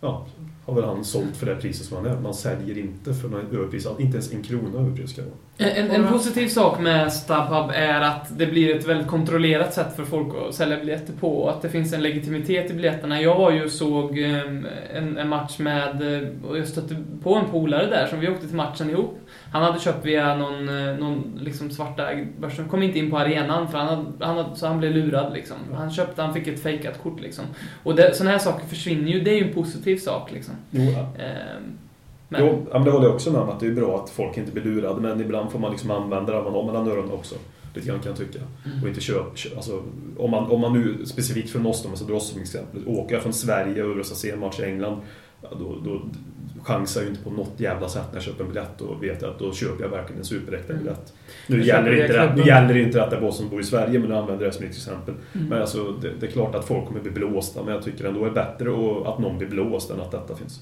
[SPEAKER 6] ja, har väl han sålt för det priset som han är. Man säljer inte för någon överpris, inte ens en krona överpris ska det.
[SPEAKER 4] En, en positiv sak med StubHub är att det blir ett väldigt kontrollerat sätt för folk att sälja biljetter på och att det finns en legitimitet i biljetterna. Jag var ju såg em, en, en match med, eh, och jag stötte på en polare där som vi åkte till matchen ihop. Han hade köpt via någon, eh, någon liksom svartägd börs. Han kom inte in på arenan för han hade, han hade, så han blev lurad liksom. Han köpte, han fick ett fejkat kort liksom. Och det, sådana här saker försvinner ju, det är ju en positiv sak liksom.
[SPEAKER 6] Jo, ja.
[SPEAKER 4] Em, men,
[SPEAKER 6] Jo, men det håller jag också med om att det är bra att folk inte blir lurade men ibland får man liksom använda det man har mellan öronen också. Lite grann kan jag tycka. Och inte köpa, kö, alltså, om, man, om man nu specifikt från oss, om jag ska dra oss som exempel, åker jag från Sverige och ska se en match i England, då, då chansar jag ju inte på något jävla sätt när jag köper en biljett och vet jag att då köper jag verkligen en superäkta biljett. Nu
[SPEAKER 3] Jag
[SPEAKER 6] gäller, inte det, nu gäller inte att det är vad som bor i Sverige, men jag använder det som ett exempel.
[SPEAKER 4] Mm.
[SPEAKER 6] Men alltså, det, det är klart att folk kommer bli blåsta, men jag tycker ändå det är bättre att- någon blir blåst än att detta finns.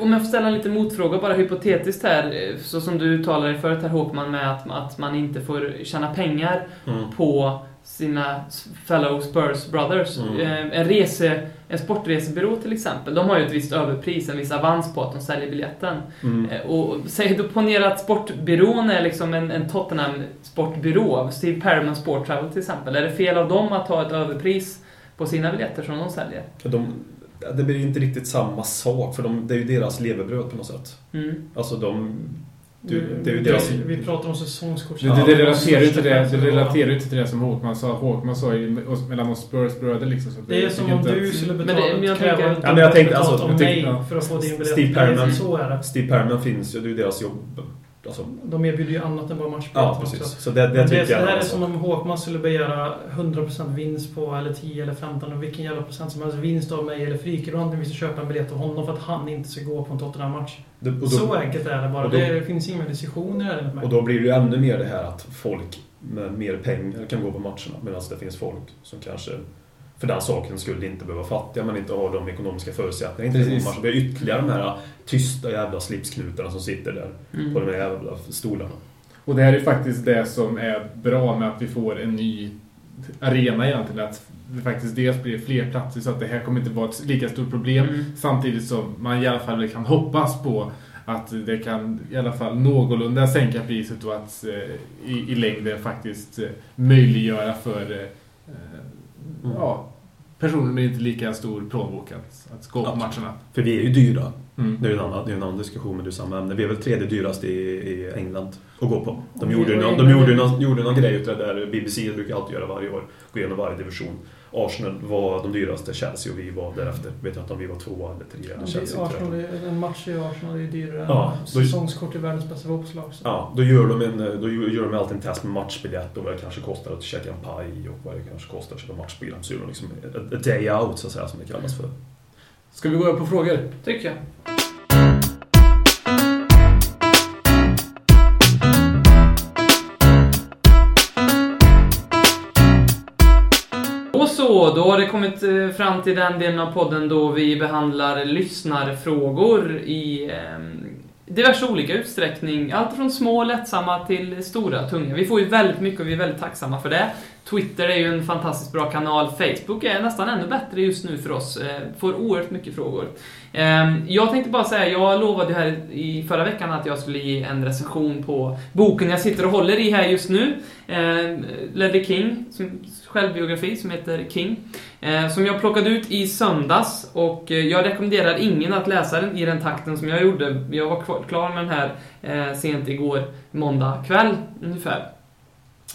[SPEAKER 4] Om jag får ställa en liten motfråga, bara hypotetiskt här, så som du uttalade dig förut här Håkman med att, att man inte får tjäna pengar på sina fellow Spurs brothers.
[SPEAKER 6] Mm.
[SPEAKER 4] Eh, En, rese, en sportresebyrå till exempel, de har ju ett visst överpris, en viss avans på att de säljer biljetten.
[SPEAKER 6] Mm.
[SPEAKER 4] Eh, Och säg då ponera att sportbyrån är liksom en, en Tottenham sportbyrå, Steve Perriman Sport Travel till exempel. Är det fel av dem att ta ett överpris på sina biljetter som de säljer?
[SPEAKER 6] De, det blir inte riktigt samma sak, för de, det är ju deras levebröd på något sätt.
[SPEAKER 4] Mm.
[SPEAKER 6] Alltså de... Du,
[SPEAKER 3] Vi-
[SPEAKER 6] det är ju
[SPEAKER 3] vi- pratar om säsongskort.
[SPEAKER 5] Det, det, det relaterar ju inte det, det relaterar inte till det som Håkman sa. Håkman sa ju mellan oss Spurs-bröder liksom. Så
[SPEAKER 3] Det är som om du skulle
[SPEAKER 4] Men
[SPEAKER 3] betala,
[SPEAKER 4] det- men jag
[SPEAKER 3] kräva
[SPEAKER 4] tänker-
[SPEAKER 3] ett
[SPEAKER 6] Ja, men jag tänkte, alltså,
[SPEAKER 3] av
[SPEAKER 6] jag
[SPEAKER 3] mig
[SPEAKER 6] tänkte-
[SPEAKER 3] för att få din biljett.
[SPEAKER 6] Steve
[SPEAKER 3] Det är-
[SPEAKER 6] Perriman-
[SPEAKER 3] Så är det.
[SPEAKER 6] Steve Perriman finns ju, det är ju deras jobb. Alltså,
[SPEAKER 3] De erbjuder ju annat än bara matchbiljett
[SPEAKER 6] ja,
[SPEAKER 3] också.
[SPEAKER 6] precis. Så det, det
[SPEAKER 3] Det, det, här är som om Håkman skulle begära 100% vinst på, eller 10 eller 15, och vilken jävla procent som helst vinst av mig eller Frikebrand vi ska köpa en biljett av honom för att han inte ska gå på en Tottenham-match.
[SPEAKER 6] Det,
[SPEAKER 3] Så enkelt är det bara.
[SPEAKER 6] då-
[SPEAKER 3] det finns inga diskussioner enligt mig.
[SPEAKER 6] och då blir det ju ännu mer det här att folk med mer pengar kan gå på matcherna medan det finns folk som kanske för den saken skulle inte behöva fattiga men inte har de ekonomiska förutsättningarna. Inte matcher. Vi har ytterligare de här tysta jävla slipsknutarna som sitter där
[SPEAKER 4] Mm.
[SPEAKER 6] på de här jävla stolarna.
[SPEAKER 5] Och det här är faktiskt det som är bra med att vi får en ny arena egentligen. Att det faktiskt dels blir fler platser så att det här kommer inte vara ett lika stort problem.
[SPEAKER 4] Mm.
[SPEAKER 5] Samtidigt som man i alla fall kan hoppas på att det kan i alla fall någorlunda sänka priset och att eh, i, i längden faktiskt eh, möjliggöra för eh, ja, personer med inte lika stor plånbok att, att gå på
[SPEAKER 6] Absolut.
[SPEAKER 5] matcherna.
[SPEAKER 6] För vi är ju dyra.
[SPEAKER 5] Mm.
[SPEAKER 6] Det är ju en annan, det är en annan diskussion men det är samma ämne. Vi är väl tredje dyrast i, i England att gå på. De gjorde, någon, de gjorde, någon, gjorde någon grej utav det där. BBC brukar alltid göra varje år. Gå igenom varje division. Arsenal var de dyraste, Chelsea och vi var därefter. Vet jag inte om vi var tvåa eller trea
[SPEAKER 3] Ja,
[SPEAKER 6] Chelsea.
[SPEAKER 3] Arsenal,
[SPEAKER 6] tror jag.
[SPEAKER 3] är- en match i Arsenal är ju dyrare
[SPEAKER 6] Ja,
[SPEAKER 3] än
[SPEAKER 6] då-
[SPEAKER 3] säsongskort i världens bästa fotbollslag.
[SPEAKER 6] Ja, då gör de, en, då gör de alltid en test med matchbiljett och vad det kanske kostar att käka en paj och vad det kanske kostar att köpa matchbiljett. Så gör de liksom a, a day out så att säga som det kallas för.
[SPEAKER 5] Ska vi gå över på frågor?
[SPEAKER 4] Tycker jag. Så, då har det kommit eh, fram till den delen av podden då vi behandlar lyssnarfrågor i eh, diverse olika utsträckning. Allt från små lättsamma till stora tunga. Vi får ju väldigt mycket och vi är väldigt tacksamma för det. Twitter är ju en fantastiskt bra kanal. Facebook är nästan ännu bättre just nu för oss. Eh, får oerhört mycket frågor. Ehm, jag tänkte bara säga, jag lovade ju här i förra veckan att jag skulle ge en recension på boken jag sitter och håller i här just nu. Ehm, Ledley King, självbiografi som heter King. Ehm, som jag plockade ut i söndags och eh, jag rekommenderar ingen att läsa den i den takten som jag gjorde. Jag var klar med den här eh, sent igår, måndag kväll ungefär.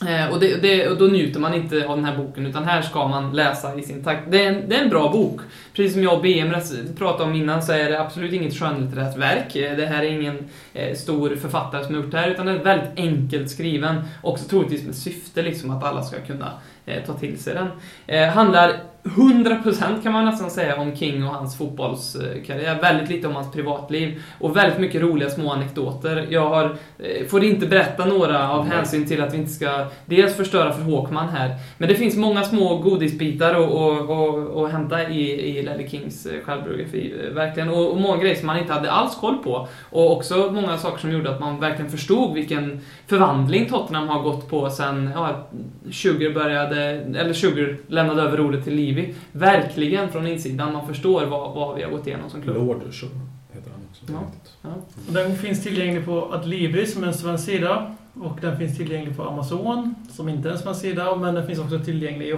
[SPEAKER 4] Eh, och, det, det, och då njuter man inte av den här boken, utan här ska man läsa i sin takt. Det är en, det är en bra bok. Precis som jag och BM pratade om innan så är det absolut inget skönlitterärt verk. Eh, det här är ingen eh, stor författare som har gjort det här, utan den är väldigt enkelt skriven. Också troligtvis med syfte liksom att alla ska kunna eh, ta till sig den. Eh, handlar 100% kan man nästan säga om King och hans fotbollskarriär. Väldigt lite om hans privatliv. Och väldigt mycket roliga små anekdoter. Jag har, eh, får inte berätta några av hänsyn till att vi inte ska dels förstöra för Håkman här. Men det finns många små godisbitar att och, och, och hämta i, i Ledley Kings eh, självbiografi. eh, Verkligen. Och, och många grejer som man inte hade alls koll på. Och också många saker som gjorde att man verkligen förstod vilken förvandling Tottenham har gått på sen ja, 20 började, eller 20 lämnade över ordet till Livi. Verkligen från insidan. Man förstår vad, vad vi har gått igenom som klubb.
[SPEAKER 6] Lord så heter han också.
[SPEAKER 4] Ja.
[SPEAKER 6] riktigt.
[SPEAKER 3] Och Den finns tillgänglig på Adlibris som är en svensk sida. Och den finns tillgänglig på Amazon, som inte är en svensk sida. Men den finns också tillgänglig i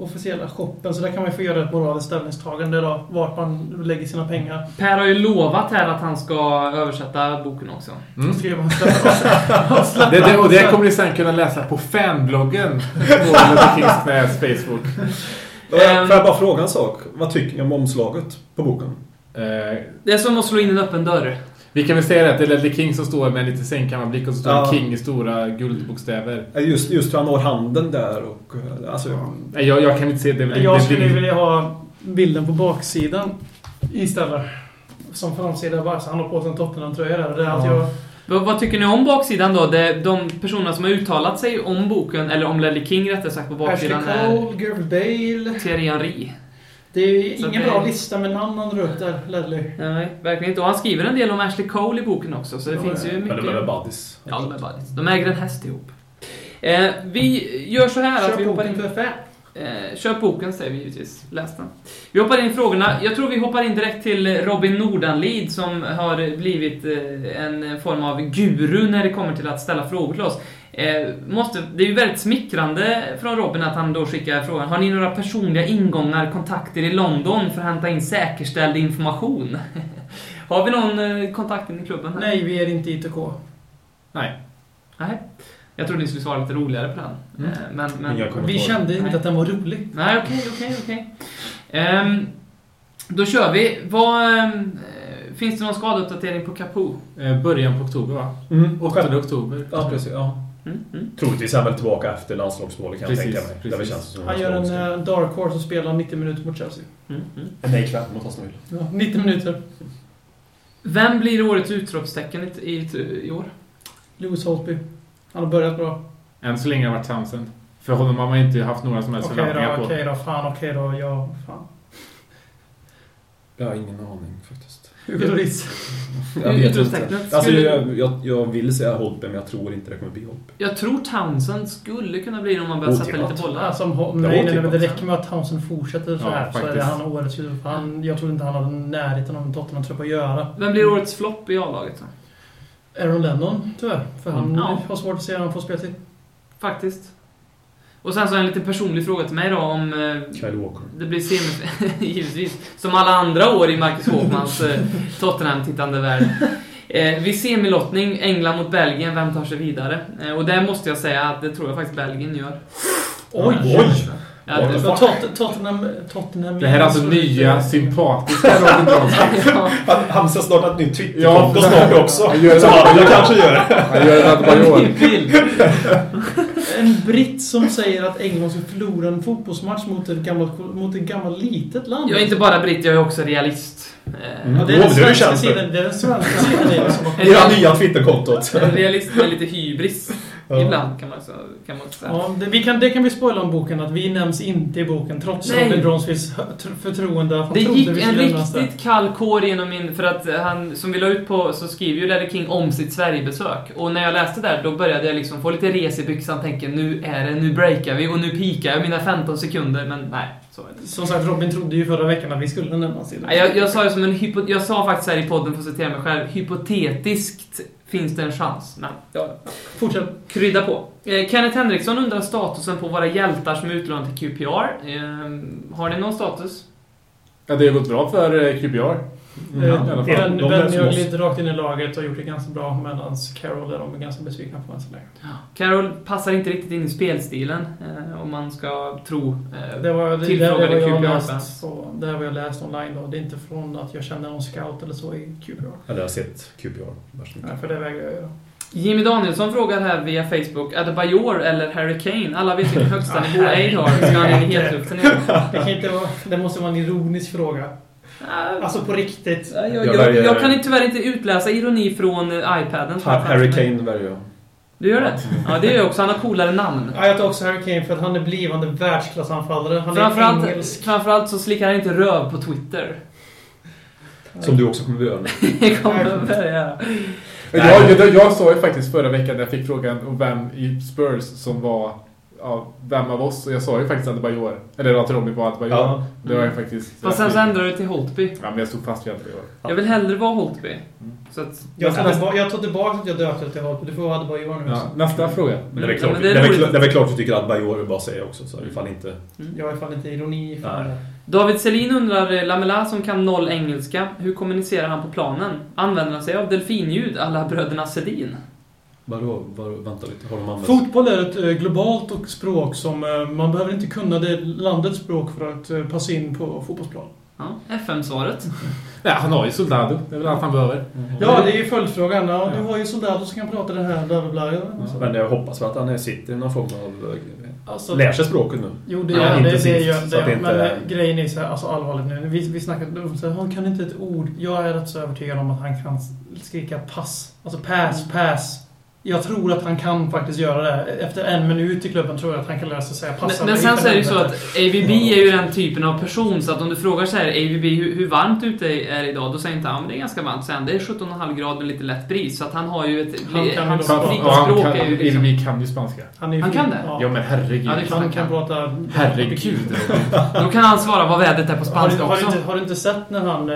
[SPEAKER 3] officiella shoppen. Så där kan man få göra ett moraliskt ställningstagande då, vart man lägger sina pengar.
[SPEAKER 4] Per har ju lovat här att han ska översätta boken också.
[SPEAKER 5] Mm.
[SPEAKER 3] Så skriver man släppa- släppa-
[SPEAKER 5] Det, det, och det kommer ni sen kunna läsa på fanbloggen på Kings Knäs Facebook.
[SPEAKER 6] Får jag
[SPEAKER 4] Ehm.
[SPEAKER 6] får jag bara fråga en sak? Vad tycker ni om omslaget på boken?
[SPEAKER 5] Eh,
[SPEAKER 4] Det är som att slå in en öppen dörr.
[SPEAKER 5] vi kan väl säga det att det är Ledley King som står med en lite sängkammarblick och så står
[SPEAKER 6] Ja.
[SPEAKER 5] King i stora guldbokstäver.
[SPEAKER 6] Just, just hur han når handen där och... eh, Alltså,
[SPEAKER 5] Nej, Jag, jag kan inte se det. det
[SPEAKER 3] Jag
[SPEAKER 5] det-
[SPEAKER 3] skulle
[SPEAKER 5] det-
[SPEAKER 3] vilja ha bilden på baksidan istället. Som framsida bara så han har på sig en Tottenham-tröja där. Det är att
[SPEAKER 6] Ja.
[SPEAKER 3] jag...
[SPEAKER 4] Vad, vad tycker ni om baksidan då? Det, de personerna som har uttalat sig om boken, eller om Ledley King rättare sagt, på
[SPEAKER 3] Ashley
[SPEAKER 4] baksidan är
[SPEAKER 3] Cole, Gareth Bale.
[SPEAKER 4] Thierry Henry.
[SPEAKER 3] Det är ingen
[SPEAKER 4] det-
[SPEAKER 3] bra lista med namn han drar upp där, Ledley.
[SPEAKER 4] Nej, verkligen inte. Och han skriver en del om Ashley Cole i boken också, så det
[SPEAKER 3] Ja,
[SPEAKER 4] finns ju
[SPEAKER 6] men
[SPEAKER 4] mycket...
[SPEAKER 6] de är väl buddies?
[SPEAKER 4] Ja, de är buddies. De äger en häst ihop. Eh, vi gör så här att vi
[SPEAKER 3] Kör
[SPEAKER 4] hoppar in...
[SPEAKER 3] fan.
[SPEAKER 4] Eh, köp boken säger vi givetvis. Läs den. Vi hoppar in i frågorna. Jag tror vi hoppar in direkt till Robin Nordanlid som har blivit eh, en form av guru när det kommer till att ställa frågor till oss. Eh, måste, det är ju väldigt smickrande från Robin att han då skickar frågan. Har ni några personliga ingångar, kontakter i London för att hämta in säkerställd information? har vi någon eh, kontakt in i klubben? Här?
[SPEAKER 3] Nej, vi är inte ITK.
[SPEAKER 5] Nej.
[SPEAKER 4] Nej. Jag trodde ni skulle svara lite roligare på den.
[SPEAKER 5] Mm.
[SPEAKER 4] Eh, Men, men,
[SPEAKER 6] kommentarer.
[SPEAKER 3] Vi kände inte
[SPEAKER 4] Nej.
[SPEAKER 3] att den var rolig.
[SPEAKER 4] Nej, okej, okej, okej. Ehm, Då kör vi. Vad, eh, finns det någon skadeuppdatering på Capo?
[SPEAKER 5] Eh, början på oktober va?
[SPEAKER 6] Mm.
[SPEAKER 5] 8 oktober.
[SPEAKER 6] Ja, precis. Ja.
[SPEAKER 4] Mm, mm.
[SPEAKER 6] Troligtvis är han väl tillbaka efter landslagsmålet kan
[SPEAKER 5] Precis,
[SPEAKER 6] jag tänka mig.
[SPEAKER 5] precis.
[SPEAKER 6] Det väl känns som
[SPEAKER 3] Han gör en eh, dark horse och spelar 90 minuter mot Chelsea.
[SPEAKER 4] Mm, mm.
[SPEAKER 6] Nej, ikväll mot Aston Villa.
[SPEAKER 3] Ja, 90 minuter.
[SPEAKER 4] Vem blir årets utropstecken i, i, i år?
[SPEAKER 3] Lewis Holtby. Han har börjat bra.
[SPEAKER 5] Än så länge har det varit Townsend. För honom har man inte haft några som helst
[SPEAKER 3] Okej
[SPEAKER 5] förväntningar på.
[SPEAKER 3] okej då, fan, okej då, ja, fan.
[SPEAKER 6] Jag har ingen aning faktiskt.
[SPEAKER 3] Hugo Lloris.
[SPEAKER 6] Jag vet inte. Alltså, jag, jag, jag vill säga Holtby, men jag tror inte det kommer bli Holtby.
[SPEAKER 4] Jag tror Townsend skulle kunna bli det om man börjar sätta lite bollar.
[SPEAKER 3] Alltså, om, nej, nej, nej, men det räcker med att Townsend fortsätter så
[SPEAKER 5] Ja,
[SPEAKER 3] här så är det
[SPEAKER 5] faktiskt.
[SPEAKER 3] han årets huvud. Han, Jag tror inte han har närheten av en Tottenham-trupp att göra.
[SPEAKER 4] Vem blir årets flopp i A-laget då?
[SPEAKER 3] Aaron Lennon, tyvärr. För han
[SPEAKER 4] Mm. Ja.
[SPEAKER 3] har svårt att se han får speltid.
[SPEAKER 4] Faktiskt. Och sen så en lite personlig fråga till mig då om eh,
[SPEAKER 6] Kyle Walker.
[SPEAKER 4] det blir semi... givetvis. Som alla andra år i Marcus Håkmans eh, Tottenham-tittande värld. Eh, vid semilottning, England mot Belgien, vem tar sig vidare? Eh, och där måste jag säga att det tror jag faktiskt Belgien gör.
[SPEAKER 3] Oj!
[SPEAKER 6] Oj!
[SPEAKER 4] Ja, det,
[SPEAKER 3] Tot- Tottenham... Tottenham
[SPEAKER 5] Det här är alltså nya, sympatiska Robin Johnson.
[SPEAKER 4] ja,
[SPEAKER 6] Han, han ska starta ett nytt Twitterkonto snart också.
[SPEAKER 5] Han gör det.
[SPEAKER 6] Som andra kanske gör.
[SPEAKER 5] Han gör en Adebayor.
[SPEAKER 4] en bild.
[SPEAKER 3] En britt som säger att England ska förlora en fotbollsmatch mot ett gammalt, mot ett gammalt litet land.
[SPEAKER 4] Jag är inte bara britt, jag är också realist.
[SPEAKER 6] Mm.
[SPEAKER 3] Ja, det är
[SPEAKER 6] Jo,
[SPEAKER 3] den
[SPEAKER 6] det det
[SPEAKER 3] svenska sidan, det är den svenska sidan det
[SPEAKER 6] Det är nya Twitterkontot.
[SPEAKER 4] En realist med lite hybris. Ibland kan man, så, kan man säga.
[SPEAKER 3] Ja, det, vi kan, det kan vi spoila om boken, att vi nämns inte i boken trots
[SPEAKER 4] Nej.
[SPEAKER 3] Robin tr- förtroende.
[SPEAKER 4] Det gick en riktigt kall kår genom min... För att han, som vi la ut på, så skriver ju Ledder King om sitt Sverigebesök. Och när jag läste där, då började jag liksom få lite res i byxan, tänker nu är det, nu breakar vi och nu pikar jag mina 15 sekunder, men nej, så är det inte.
[SPEAKER 3] Som sagt, Robin trodde ju förra veckan att vi skulle det.
[SPEAKER 4] Nej, Jag, jag sa ju som en hypo, Jag sa faktiskt här i podden, för att citera mig själv, hypotetiskt finns det en chans. Men ja,
[SPEAKER 3] Fortsätt.
[SPEAKER 4] krydda på. Eh, Kenneth Henriksson undrar statusen på våra hjältar som är utlånade till QPR. Eh, har ni någon status?
[SPEAKER 5] Ja, det har gått bra för eh, QPR. Mm,
[SPEAKER 6] De
[SPEAKER 3] Benny
[SPEAKER 6] som
[SPEAKER 3] har glidit rakt in i laget och gjort det ganska bra medan Carroll är de ganska besvikna på än så länge.
[SPEAKER 4] Carroll passar inte riktigt in i spelstilen, eh, om man ska tro. Eh,
[SPEAKER 3] Det var det, det,
[SPEAKER 4] Tillfrågade
[SPEAKER 3] var jag
[SPEAKER 4] QPR
[SPEAKER 3] läst, så, det har jag läst online då. Det är inte från att jag känner någon scout eller så i QPR.
[SPEAKER 6] Eller jag har sett QPR. mycket.
[SPEAKER 3] Nej, för det vägrar jag göra.
[SPEAKER 4] Jimmy Danielsson frågar här via Facebook, är det Bajor eller Harry Kane? Alla vet vilken högsta nivå Aid har. Ska han in i hetluften igen?
[SPEAKER 3] Det, kan inte vara, det måste vara en ironisk fråga. Alltså på riktigt.
[SPEAKER 4] jag, jag,
[SPEAKER 6] Jag
[SPEAKER 4] jag, kan tyvärr inte utläsa ironi från eh, iPaden.
[SPEAKER 6] Harry. Kane väljer jag.
[SPEAKER 4] Du gör det? Ja, det gör jag också. Han har coolare namn.
[SPEAKER 3] Ja, jag tar också Harry Kane för att han är blivande världsklassanfallare. Han är
[SPEAKER 4] Framförallt,
[SPEAKER 3] engelsk.
[SPEAKER 4] framförallt så slickar han inte röv på Twitter.
[SPEAKER 6] Som du också kommer göra nu.
[SPEAKER 4] Kommer att börja.
[SPEAKER 5] Jag, jag, jag sa ju faktiskt förra veckan när jag fick frågan om vem i Spurs som var ja, vem av oss. Och jag sa ju faktiskt Adebayor. Eller att Robin var Adebayor.
[SPEAKER 6] Ja.
[SPEAKER 5] Det var ju faktiskt...
[SPEAKER 4] Fast sen så ändrade du till Holtby.
[SPEAKER 5] Ja, men jag stod fast vid Adebayor.
[SPEAKER 4] Jag vill hellre vara Holtby. Så att...
[SPEAKER 3] Jag tar,
[SPEAKER 5] Nästa-
[SPEAKER 3] tillbaka, jag tar tillbaka att jag döpte det till Holtby. Du får vara bara göra nu.
[SPEAKER 5] Ja, nästa fråga.
[SPEAKER 6] Men det är
[SPEAKER 4] Ja,
[SPEAKER 6] klart,
[SPEAKER 4] men
[SPEAKER 6] det
[SPEAKER 4] det är
[SPEAKER 6] är
[SPEAKER 4] roligt.
[SPEAKER 6] klart- det är klart du tycker att Bajor bara säger också. Så ifall inte...
[SPEAKER 3] Jag är fan inte ironi det.
[SPEAKER 4] David Selin undrar, eh, Lamela som kan noll engelska, hur kommunicerar han på planen? Använder han sig av delfinljud alla bröderna Sedin?
[SPEAKER 6] Vadå? Vadå? Vänta lite. Har de använt...
[SPEAKER 3] Fotboll är ett eh, globalt och språk som eh, man behöver inte kunna det landets språk för att eh, passa in på fotbollsplan.
[SPEAKER 4] Ja, FM-svaret.
[SPEAKER 5] Nej, han har ju Soldado. Det är väl allt han behöver.
[SPEAKER 3] Ja, det är ju följdfrågan. Ja, du har ju soldater som kan prata det här, bla bla bla. Ja.
[SPEAKER 6] Men jag hoppas väl att han är- sitter i någon form av...
[SPEAKER 3] Alltså,
[SPEAKER 6] Lär sig språket nu.
[SPEAKER 3] Jo, det
[SPEAKER 4] Ja,
[SPEAKER 3] gör det, det,
[SPEAKER 6] intensivt,
[SPEAKER 3] gör det.
[SPEAKER 6] det inte
[SPEAKER 3] Men
[SPEAKER 6] är-
[SPEAKER 3] eh, grejen är så här, alltså allvarligt nu. Vi, vi snackade om så här, han kan inte ett ord. Jag är rätt så övertygad om att han kan skrika pass. Alltså pass, pass. Jag tror att han kan faktiskt göra det. Efter en minut i klubben tror jag att han kan lära sig säga passa.
[SPEAKER 4] Men, men sen så är det ju så att AVB är ju den typen av person så att om du frågar så här AVB hur, hur varmt ute är idag? Då säger inte han men det är ganska varmt. Sen det är 17,5 grader med lite lätt bris. Så att han har ju ett...
[SPEAKER 3] Han kan ju
[SPEAKER 4] hans
[SPEAKER 5] han
[SPEAKER 4] är ju liksom...
[SPEAKER 5] vi kan ju spanska.
[SPEAKER 3] Han, är ju
[SPEAKER 4] Han kan det?
[SPEAKER 3] Ja.
[SPEAKER 5] Ja, men herregud.
[SPEAKER 4] Ja, det klart.
[SPEAKER 3] Han kan prata...
[SPEAKER 5] Herregud.
[SPEAKER 4] Då kan han svara vad vädret är på
[SPEAKER 3] Har
[SPEAKER 4] spanska
[SPEAKER 3] du, har, du
[SPEAKER 4] också.
[SPEAKER 3] inte, har du inte sett när han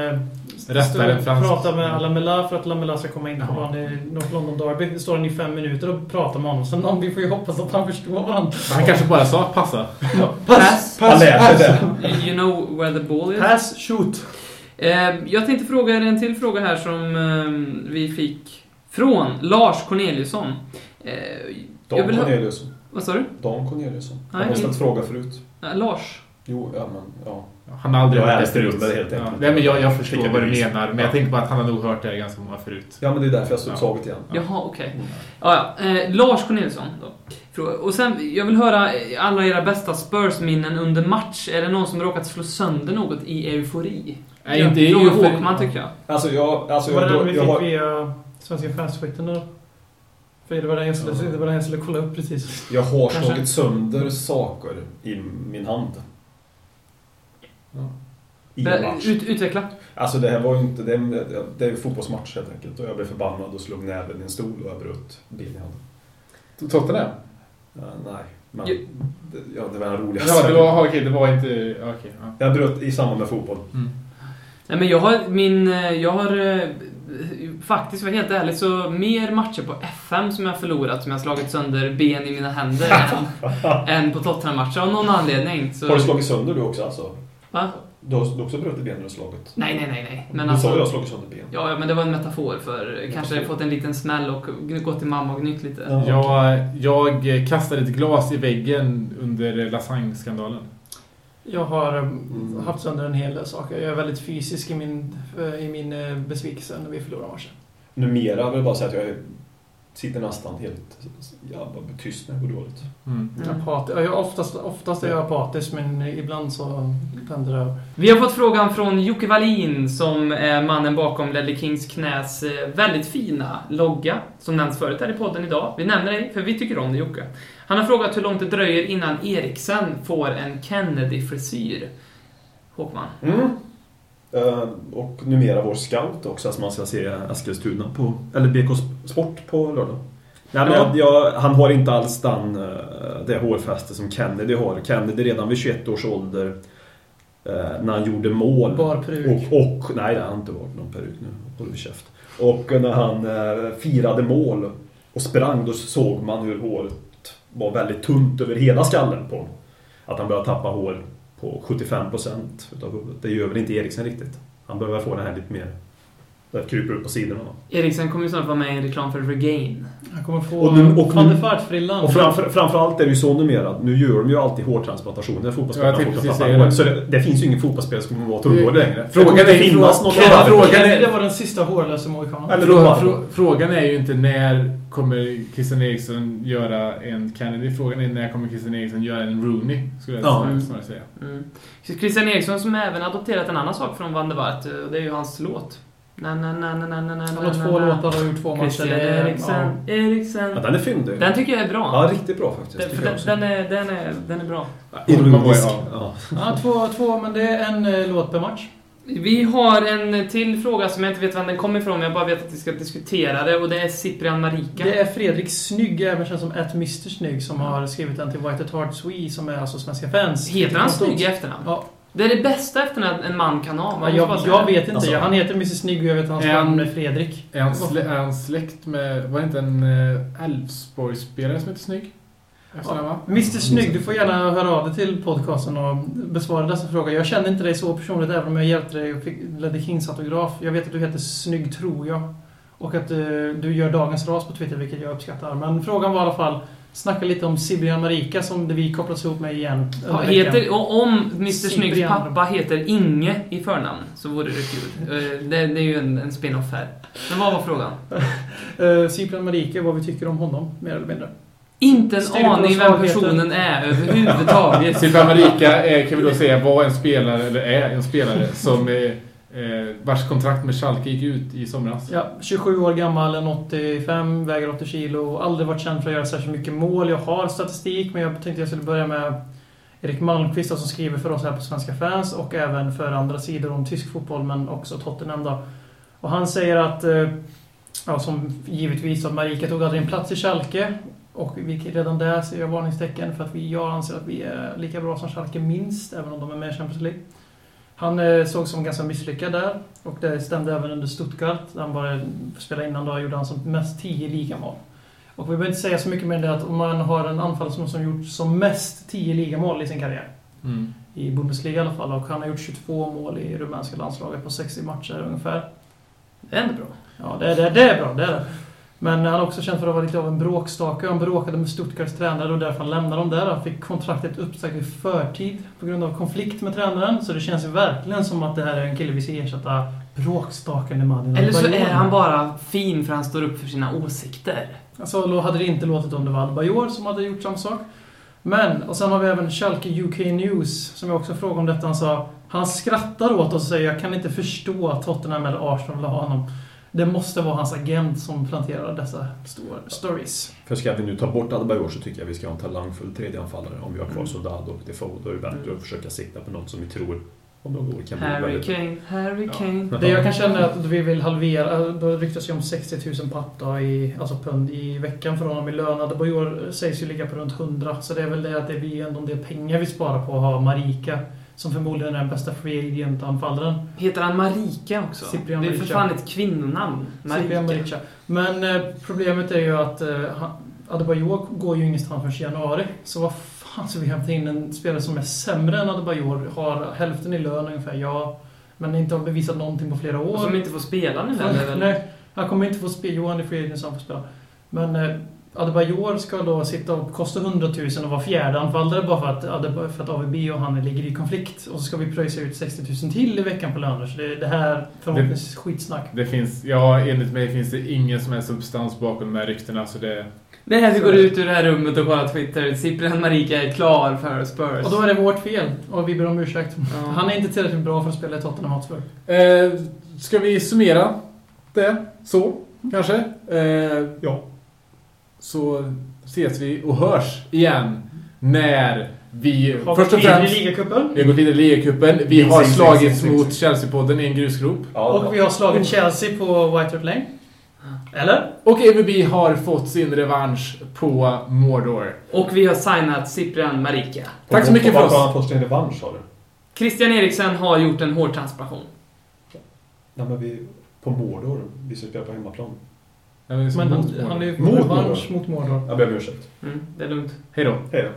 [SPEAKER 5] Rättar
[SPEAKER 3] står-
[SPEAKER 5] en fransk.
[SPEAKER 3] pratar med Lamela för att Lamela ska komma in på i North London Derby? Det står han i fem minuter och pratar med honom. Så någon, vi får ju hoppas att han förstår varandra.
[SPEAKER 5] Han kanske bara sa passa.
[SPEAKER 4] Pass.
[SPEAKER 6] Lär sig det.
[SPEAKER 4] You know where the ball is.
[SPEAKER 3] Pass, shoot.
[SPEAKER 4] Eh, jag tänkte fråga er en till fråga här som eh, vi fick från Lars Corneliusson. Eh, jag
[SPEAKER 6] Dan
[SPEAKER 4] vill
[SPEAKER 6] Corneliusson.
[SPEAKER 4] Vad sa du?
[SPEAKER 6] Dan Corneliusson. Han har ställt
[SPEAKER 4] inte-
[SPEAKER 6] fråga förut.
[SPEAKER 4] Lars?
[SPEAKER 6] Jo, ja men ja.
[SPEAKER 5] Han har aldrig
[SPEAKER 6] Jag är
[SPEAKER 5] hört det förut.
[SPEAKER 6] helt
[SPEAKER 5] Ja.
[SPEAKER 6] enkelt.
[SPEAKER 5] Nej, men jag, jag förstår
[SPEAKER 6] jag
[SPEAKER 5] vad du menar. Men
[SPEAKER 6] Ja.
[SPEAKER 5] jag tänker på att han har nog hört det ganska många förut.
[SPEAKER 6] Ja, men det är därför jag stod
[SPEAKER 5] Ja.
[SPEAKER 6] taget igen.
[SPEAKER 5] Ja.
[SPEAKER 4] Jaha, okej. Ja, ja. Eh, Lars Corneliusson då. Och sen, jag vill höra eh, alla era bästa Spurs-minnen under match. Är det någon som råkat slå sönder något i eufori?
[SPEAKER 5] Nej, inte i eufori.
[SPEAKER 4] Håkman, tycker jag.
[SPEAKER 6] Alltså jag... Alltså,
[SPEAKER 3] det
[SPEAKER 6] jag,
[SPEAKER 3] vi
[SPEAKER 6] jag, har,
[SPEAKER 3] via Svenska fans-twitten då? För det var den jag skulle, det var den jag skulle kolla upp precis.
[SPEAKER 6] jag har slagit sönder saker i min hand. Match.
[SPEAKER 4] Ut, utveckla.
[SPEAKER 6] Alltså det här var ju inte... Det är, det är en fotbollsmatch helt enkelt. Och jag blev förbannad och slog näven i en stol och jag bröt ben i handen.
[SPEAKER 5] Tottenham?
[SPEAKER 6] Ja, nej, men...
[SPEAKER 4] Jo.
[SPEAKER 6] Det, ja, det var en rolig
[SPEAKER 5] Ja, det var, okej, det var inte... ja, Okej, ja.
[SPEAKER 6] Jag bröt i samband med fotboll.
[SPEAKER 4] Nej, men jag har min... eh, Jag har... eh, Faktiskt, för helt ärlig, så mer matcher på FM som jag har förlorat, som jag har slagit sönder ben i mina händer, än, än på Tottenham-matcher av någon anledning. Så,
[SPEAKER 6] Har du slagit sönder du också alltså?
[SPEAKER 4] Va?
[SPEAKER 6] Du har du har också brutit ben när du har slagit?
[SPEAKER 4] Nej, nej, nej, nej. Men
[SPEAKER 6] du
[SPEAKER 4] alltså,
[SPEAKER 6] sa ju att jag har slagit sönder ben.
[SPEAKER 4] Ja, ja, men det var en metafor för kanske fått en liten smäll och gått till mamma och gnytt lite.
[SPEAKER 6] Ja.
[SPEAKER 5] Jag, jag kastade ett glas i väggen under lasagne-skandalen.
[SPEAKER 3] Jag har eh,
[SPEAKER 6] Mm.
[SPEAKER 3] haft sönder en hel del saker. Jag är väldigt fysisk i min, eh, i min eh, besvikelse när vi förlorar matchen.
[SPEAKER 6] Numera vill jag bara säga att jag är- sitter nästan helt... Jag bara tyst när det går dåligt.
[SPEAKER 5] Mm.
[SPEAKER 4] Mm.
[SPEAKER 3] Apati- ja, jag, oftast, oftast är jag apatisk men ibland så vänder det.
[SPEAKER 4] Vi har fått frågan från Jocke Wallin som är mannen bakom Ledley Kings knäs eh, väldigt fina logga som nämnts förut här i podden idag. Vi nämner dig för vi tycker om det Jocke. Han har frågat hur långt det dröjer innan Eriksen får en Kennedy-frisyr. Håkman.
[SPEAKER 6] Mm. Eh, och numera vår scout också, alltså man ska se Eskilstuna på... Eller BK Sport på lördag. Nej, men jag, jag, han har inte alls den, eh, det hårfäste som Kennedy har. Kennedy redan vid 21 års ålder, eh, när han gjorde mål.
[SPEAKER 3] Bar peruk.
[SPEAKER 6] Och, och, nej, det har inte varit någon peruk nu. Håll käft. Och när han firade mål och sprang, då såg man hur håret var väldigt tunt över hela skallen på honom. Att han började tappa hår på 75% utav huvudet. Det gör väl inte Eriksen riktigt. Han behöver få den här lite mer... Det kryper upp på sidorna.
[SPEAKER 4] Eriksen kommer ju snart vara med i en reklam för Regain.
[SPEAKER 3] Han kommer få
[SPEAKER 6] Och nu- och nu-
[SPEAKER 3] Vaart-frillan.
[SPEAKER 6] Och framför, framförallt är det ju så numera. Nu gör de ju alltid hårtransplantationer.
[SPEAKER 5] Ja,
[SPEAKER 6] Fotbollsspelarna hår.
[SPEAKER 5] det.
[SPEAKER 6] Så det, det finns ju ingen fotbollsspelare som kommer vara tunnhårig längre.
[SPEAKER 5] Frågan
[SPEAKER 6] det
[SPEAKER 5] är-
[SPEAKER 6] finnas något
[SPEAKER 5] frågan- är-
[SPEAKER 3] det var den sista hårlösa mohikanen.
[SPEAKER 5] Frågan är ju inte när kommer Christian Eriksson göra en Kennedy. Frågan är när kommer Christian Eriksson göra en Rooney. Skulle jag
[SPEAKER 6] Ja.
[SPEAKER 5] snarare- snarare säga.
[SPEAKER 4] Mm. Christian Eriksson som även adopterat en annan sak från Van der Waart, eh, och det är ju hans låt. Na, na, na, na, na, na, na,
[SPEAKER 3] Han har två låtar och gjort två matcher.
[SPEAKER 4] Christian Eriksen,
[SPEAKER 3] ja.
[SPEAKER 4] Eriksen.
[SPEAKER 6] Ja, den är fyndig.
[SPEAKER 4] Den tycker jag är bra.
[SPEAKER 6] Ja, riktigt bra faktiskt.
[SPEAKER 4] Den, den, är, den, är, den är bra.
[SPEAKER 6] Ironisk.
[SPEAKER 5] Ja.
[SPEAKER 6] Ja.
[SPEAKER 3] Ja, två, två, men det är en eh, låt per match.
[SPEAKER 4] Vi har en till fråga som jag inte vet var den kommer ifrån, men jag bara vet att vi ska diskutera det, och det är Cyprian Marika.
[SPEAKER 3] Det är Fredrik Snygg, även känd som ett Mr Snygg, som har skrivit den till White at Heart Swe, som är alltså Svenska fans.
[SPEAKER 4] Heter han Snygg i efternamn?
[SPEAKER 3] Ja.
[SPEAKER 4] Det är det bästa efternamn en man kan ha. man
[SPEAKER 3] Ja, jag, jag vet inte.
[SPEAKER 6] Alltså-
[SPEAKER 3] han heter Mr Snygg och jag vet att hans namn är Fredrik.
[SPEAKER 5] Är han, slä, är han släkt med... Var det inte en uh, Elfsborgsspelare som heter Snygg?
[SPEAKER 3] Mr Snygg, du får gärna höra av dig till podcasten och besvara dessa frågor. Jag känner inte dig så personligt, även om jag hjälpte dig och fick ledde Kings autograf. Jag vet att du heter Snygg, tror jag. Och att eh, du gör dagens ras på Twitter, vilket jag uppskattar. Men frågan var i alla fall, snacka lite om Sibrian Marika, som det vi kopplas ihop med igen.
[SPEAKER 4] Ja, heter, och om Mr Snyggs pappa heter Inge i förnamn så vore det kul. Eh, Det, det är ju en, en spin-off här. Men vad var frågan?
[SPEAKER 3] Uh, Sibrian Marika, vad vi tycker om honom, mer eller mindre.
[SPEAKER 4] Inte en aning vem personen är överhuvudtaget.
[SPEAKER 5] Silvia Marika är, kan vi då säga, var en spelare, eller är en spelare, som eh, eh, vars kontrakt med Schalke gick ut i somras.
[SPEAKER 3] Ja, 27 år gammal, en 85, väger 80 kilo. Aldrig varit känd för att göra särskilt mycket mål. Jag har statistik, men jag tänkte jag skulle börja med Erik Malmqvist då, som skriver för oss här på Svenska fans och även för andra sidor om tysk fotboll, men också Tottenham då. Och han säger att, eh, ja, som givetvis att Marika tog aldrig en plats i Schalke. Och vi, redan där ser jag varningstecken för att vi, jag anser att vi är lika bra som Schalke minst, även om de är med i Champions League. Han eh, såg som ganska misslyckad där. Och det stämde även under Stuttgart. Där han bara spelade innan då gjorde han som mest 10 ligamål. Och vi behöver inte säga så mycket mer än det att om man har en anfallare som, som gjort som mest 10 ligamål i sin karriär.
[SPEAKER 5] Mm.
[SPEAKER 3] I Bundesliga i alla fall. Och han har gjort 22 mål i rumänska landslaget på 60 matcher ungefär.
[SPEAKER 4] Det är ändå bra.
[SPEAKER 3] Ja, det, det, det är bra. Det är det. Men han är också känd för att vara lite av en bråkstake. Han bråkade med Stuttgarts tränare och därför lämnade dem där. Han fick kontraktet uppsagt i förtid på grund av konflikt med tränaren. Så det känns ju verkligen som att det här är en kille vi ska ersätta bråkstaken i Madin.
[SPEAKER 4] Eller så är han bara fin för han står upp för sina åsikter.
[SPEAKER 3] Alltså, hade det inte låtit om det var Al-Bajor som hade gjort samma sak. Men, och sen har vi även Schalke UK News, som jag också frågade om detta. Han sa, han skrattar åt oss och säger jag kan inte förstå att Tottenham eller Arsenal vill ha honom. Det måste vara hans agent som planterar dessa stor- stories.
[SPEAKER 6] För ska vi nu ta bort Adebayor så tycker jag vi ska ha en talangfull tredjeanfallare. Om vi har kvar Soldado och Defoe, då är det bättre att försöka sikta på något som vi tror om några år kan bli
[SPEAKER 4] Harry
[SPEAKER 6] väldigt...
[SPEAKER 4] Kane, Harry
[SPEAKER 5] Ja.
[SPEAKER 4] Kane.
[SPEAKER 3] Det jag kan känna är att vi vill halvera, då ryktas ju om 60 000 papp i, alltså pund i veckan för honom i lön. Adebayor sägs ju ligga på runt 100. Så det är väl det att det blir ändå en del pengar vi sparar på att ha Marika. Som förmodligen är den bästa free agent-anfallaren.
[SPEAKER 4] Heter han Marika också?
[SPEAKER 3] Cyprian
[SPEAKER 4] det är för fan ett kvinnonamn. Marika.
[SPEAKER 3] Marica. Men eh, problemet är ju att eh, Adebayor går ju ingenstans förrän januari. Så vad fan ska vi hämta in en spelare som är sämre än Adebayor? Har hälften i lön ungefär, ja. Men inte har bevisat någonting på flera år.
[SPEAKER 4] Och som inte får spela nu heller?
[SPEAKER 3] Nej, han kommer inte få spela. Johan är free agent så han får spela. Men eh, Adebayor ska då sitta och kosta 100 000 och vara fjärde anfallare bara för att, Adebayor, för att AVB och han ligger i konflikt. Och så ska vi pröjsa ut 60 000 till i veckan på löner. Så det, det här förhoppningsvis skitsnack.
[SPEAKER 5] Det finns, ja, enligt mig finns det ingen som helst substans bakom de här ryktena, så det...
[SPEAKER 4] Det är här vi går ut ur det här rummet och kollar Twitter. Cyprian Marika är klar för Spurs.
[SPEAKER 3] Och då är det vårt fel. Och vi ber om ursäkt.
[SPEAKER 4] Ja.
[SPEAKER 3] Han är inte tillräckligt bra för att spela i Tottenham Hotspur.
[SPEAKER 5] Eh, ska vi summera det så, kanske? Eh,
[SPEAKER 6] Ja.
[SPEAKER 5] Så ses vi och hörs igen när vi...
[SPEAKER 3] Har
[SPEAKER 5] först och främst... Vi har gått vidare i ligacupen. Vi har slagits mot Chelsea-podden i en grusgrop.
[SPEAKER 6] Ja,
[SPEAKER 3] Och vi har slagit Chelsea på White Hart Lane. Eller?
[SPEAKER 5] Och EVB har fått sin revansch på Mordor.
[SPEAKER 4] Och vi har signat Cyprian Marika.
[SPEAKER 5] Tack så mycket för
[SPEAKER 6] Varför har
[SPEAKER 5] oss.
[SPEAKER 6] han fått sin revansch, sa du?
[SPEAKER 4] Christian Eriksen har gjort en hårtransplantation.
[SPEAKER 6] Nej, men vi... På Mordor. Vi ska spela på hemmaplan.
[SPEAKER 5] Ja, vi är som
[SPEAKER 3] Men han, han är ju
[SPEAKER 6] Mot
[SPEAKER 3] revansch mot Mordor.
[SPEAKER 6] Jag ber om ursäkt.
[SPEAKER 4] Mm, det är lugnt.
[SPEAKER 5] Hej då.
[SPEAKER 6] Hej då.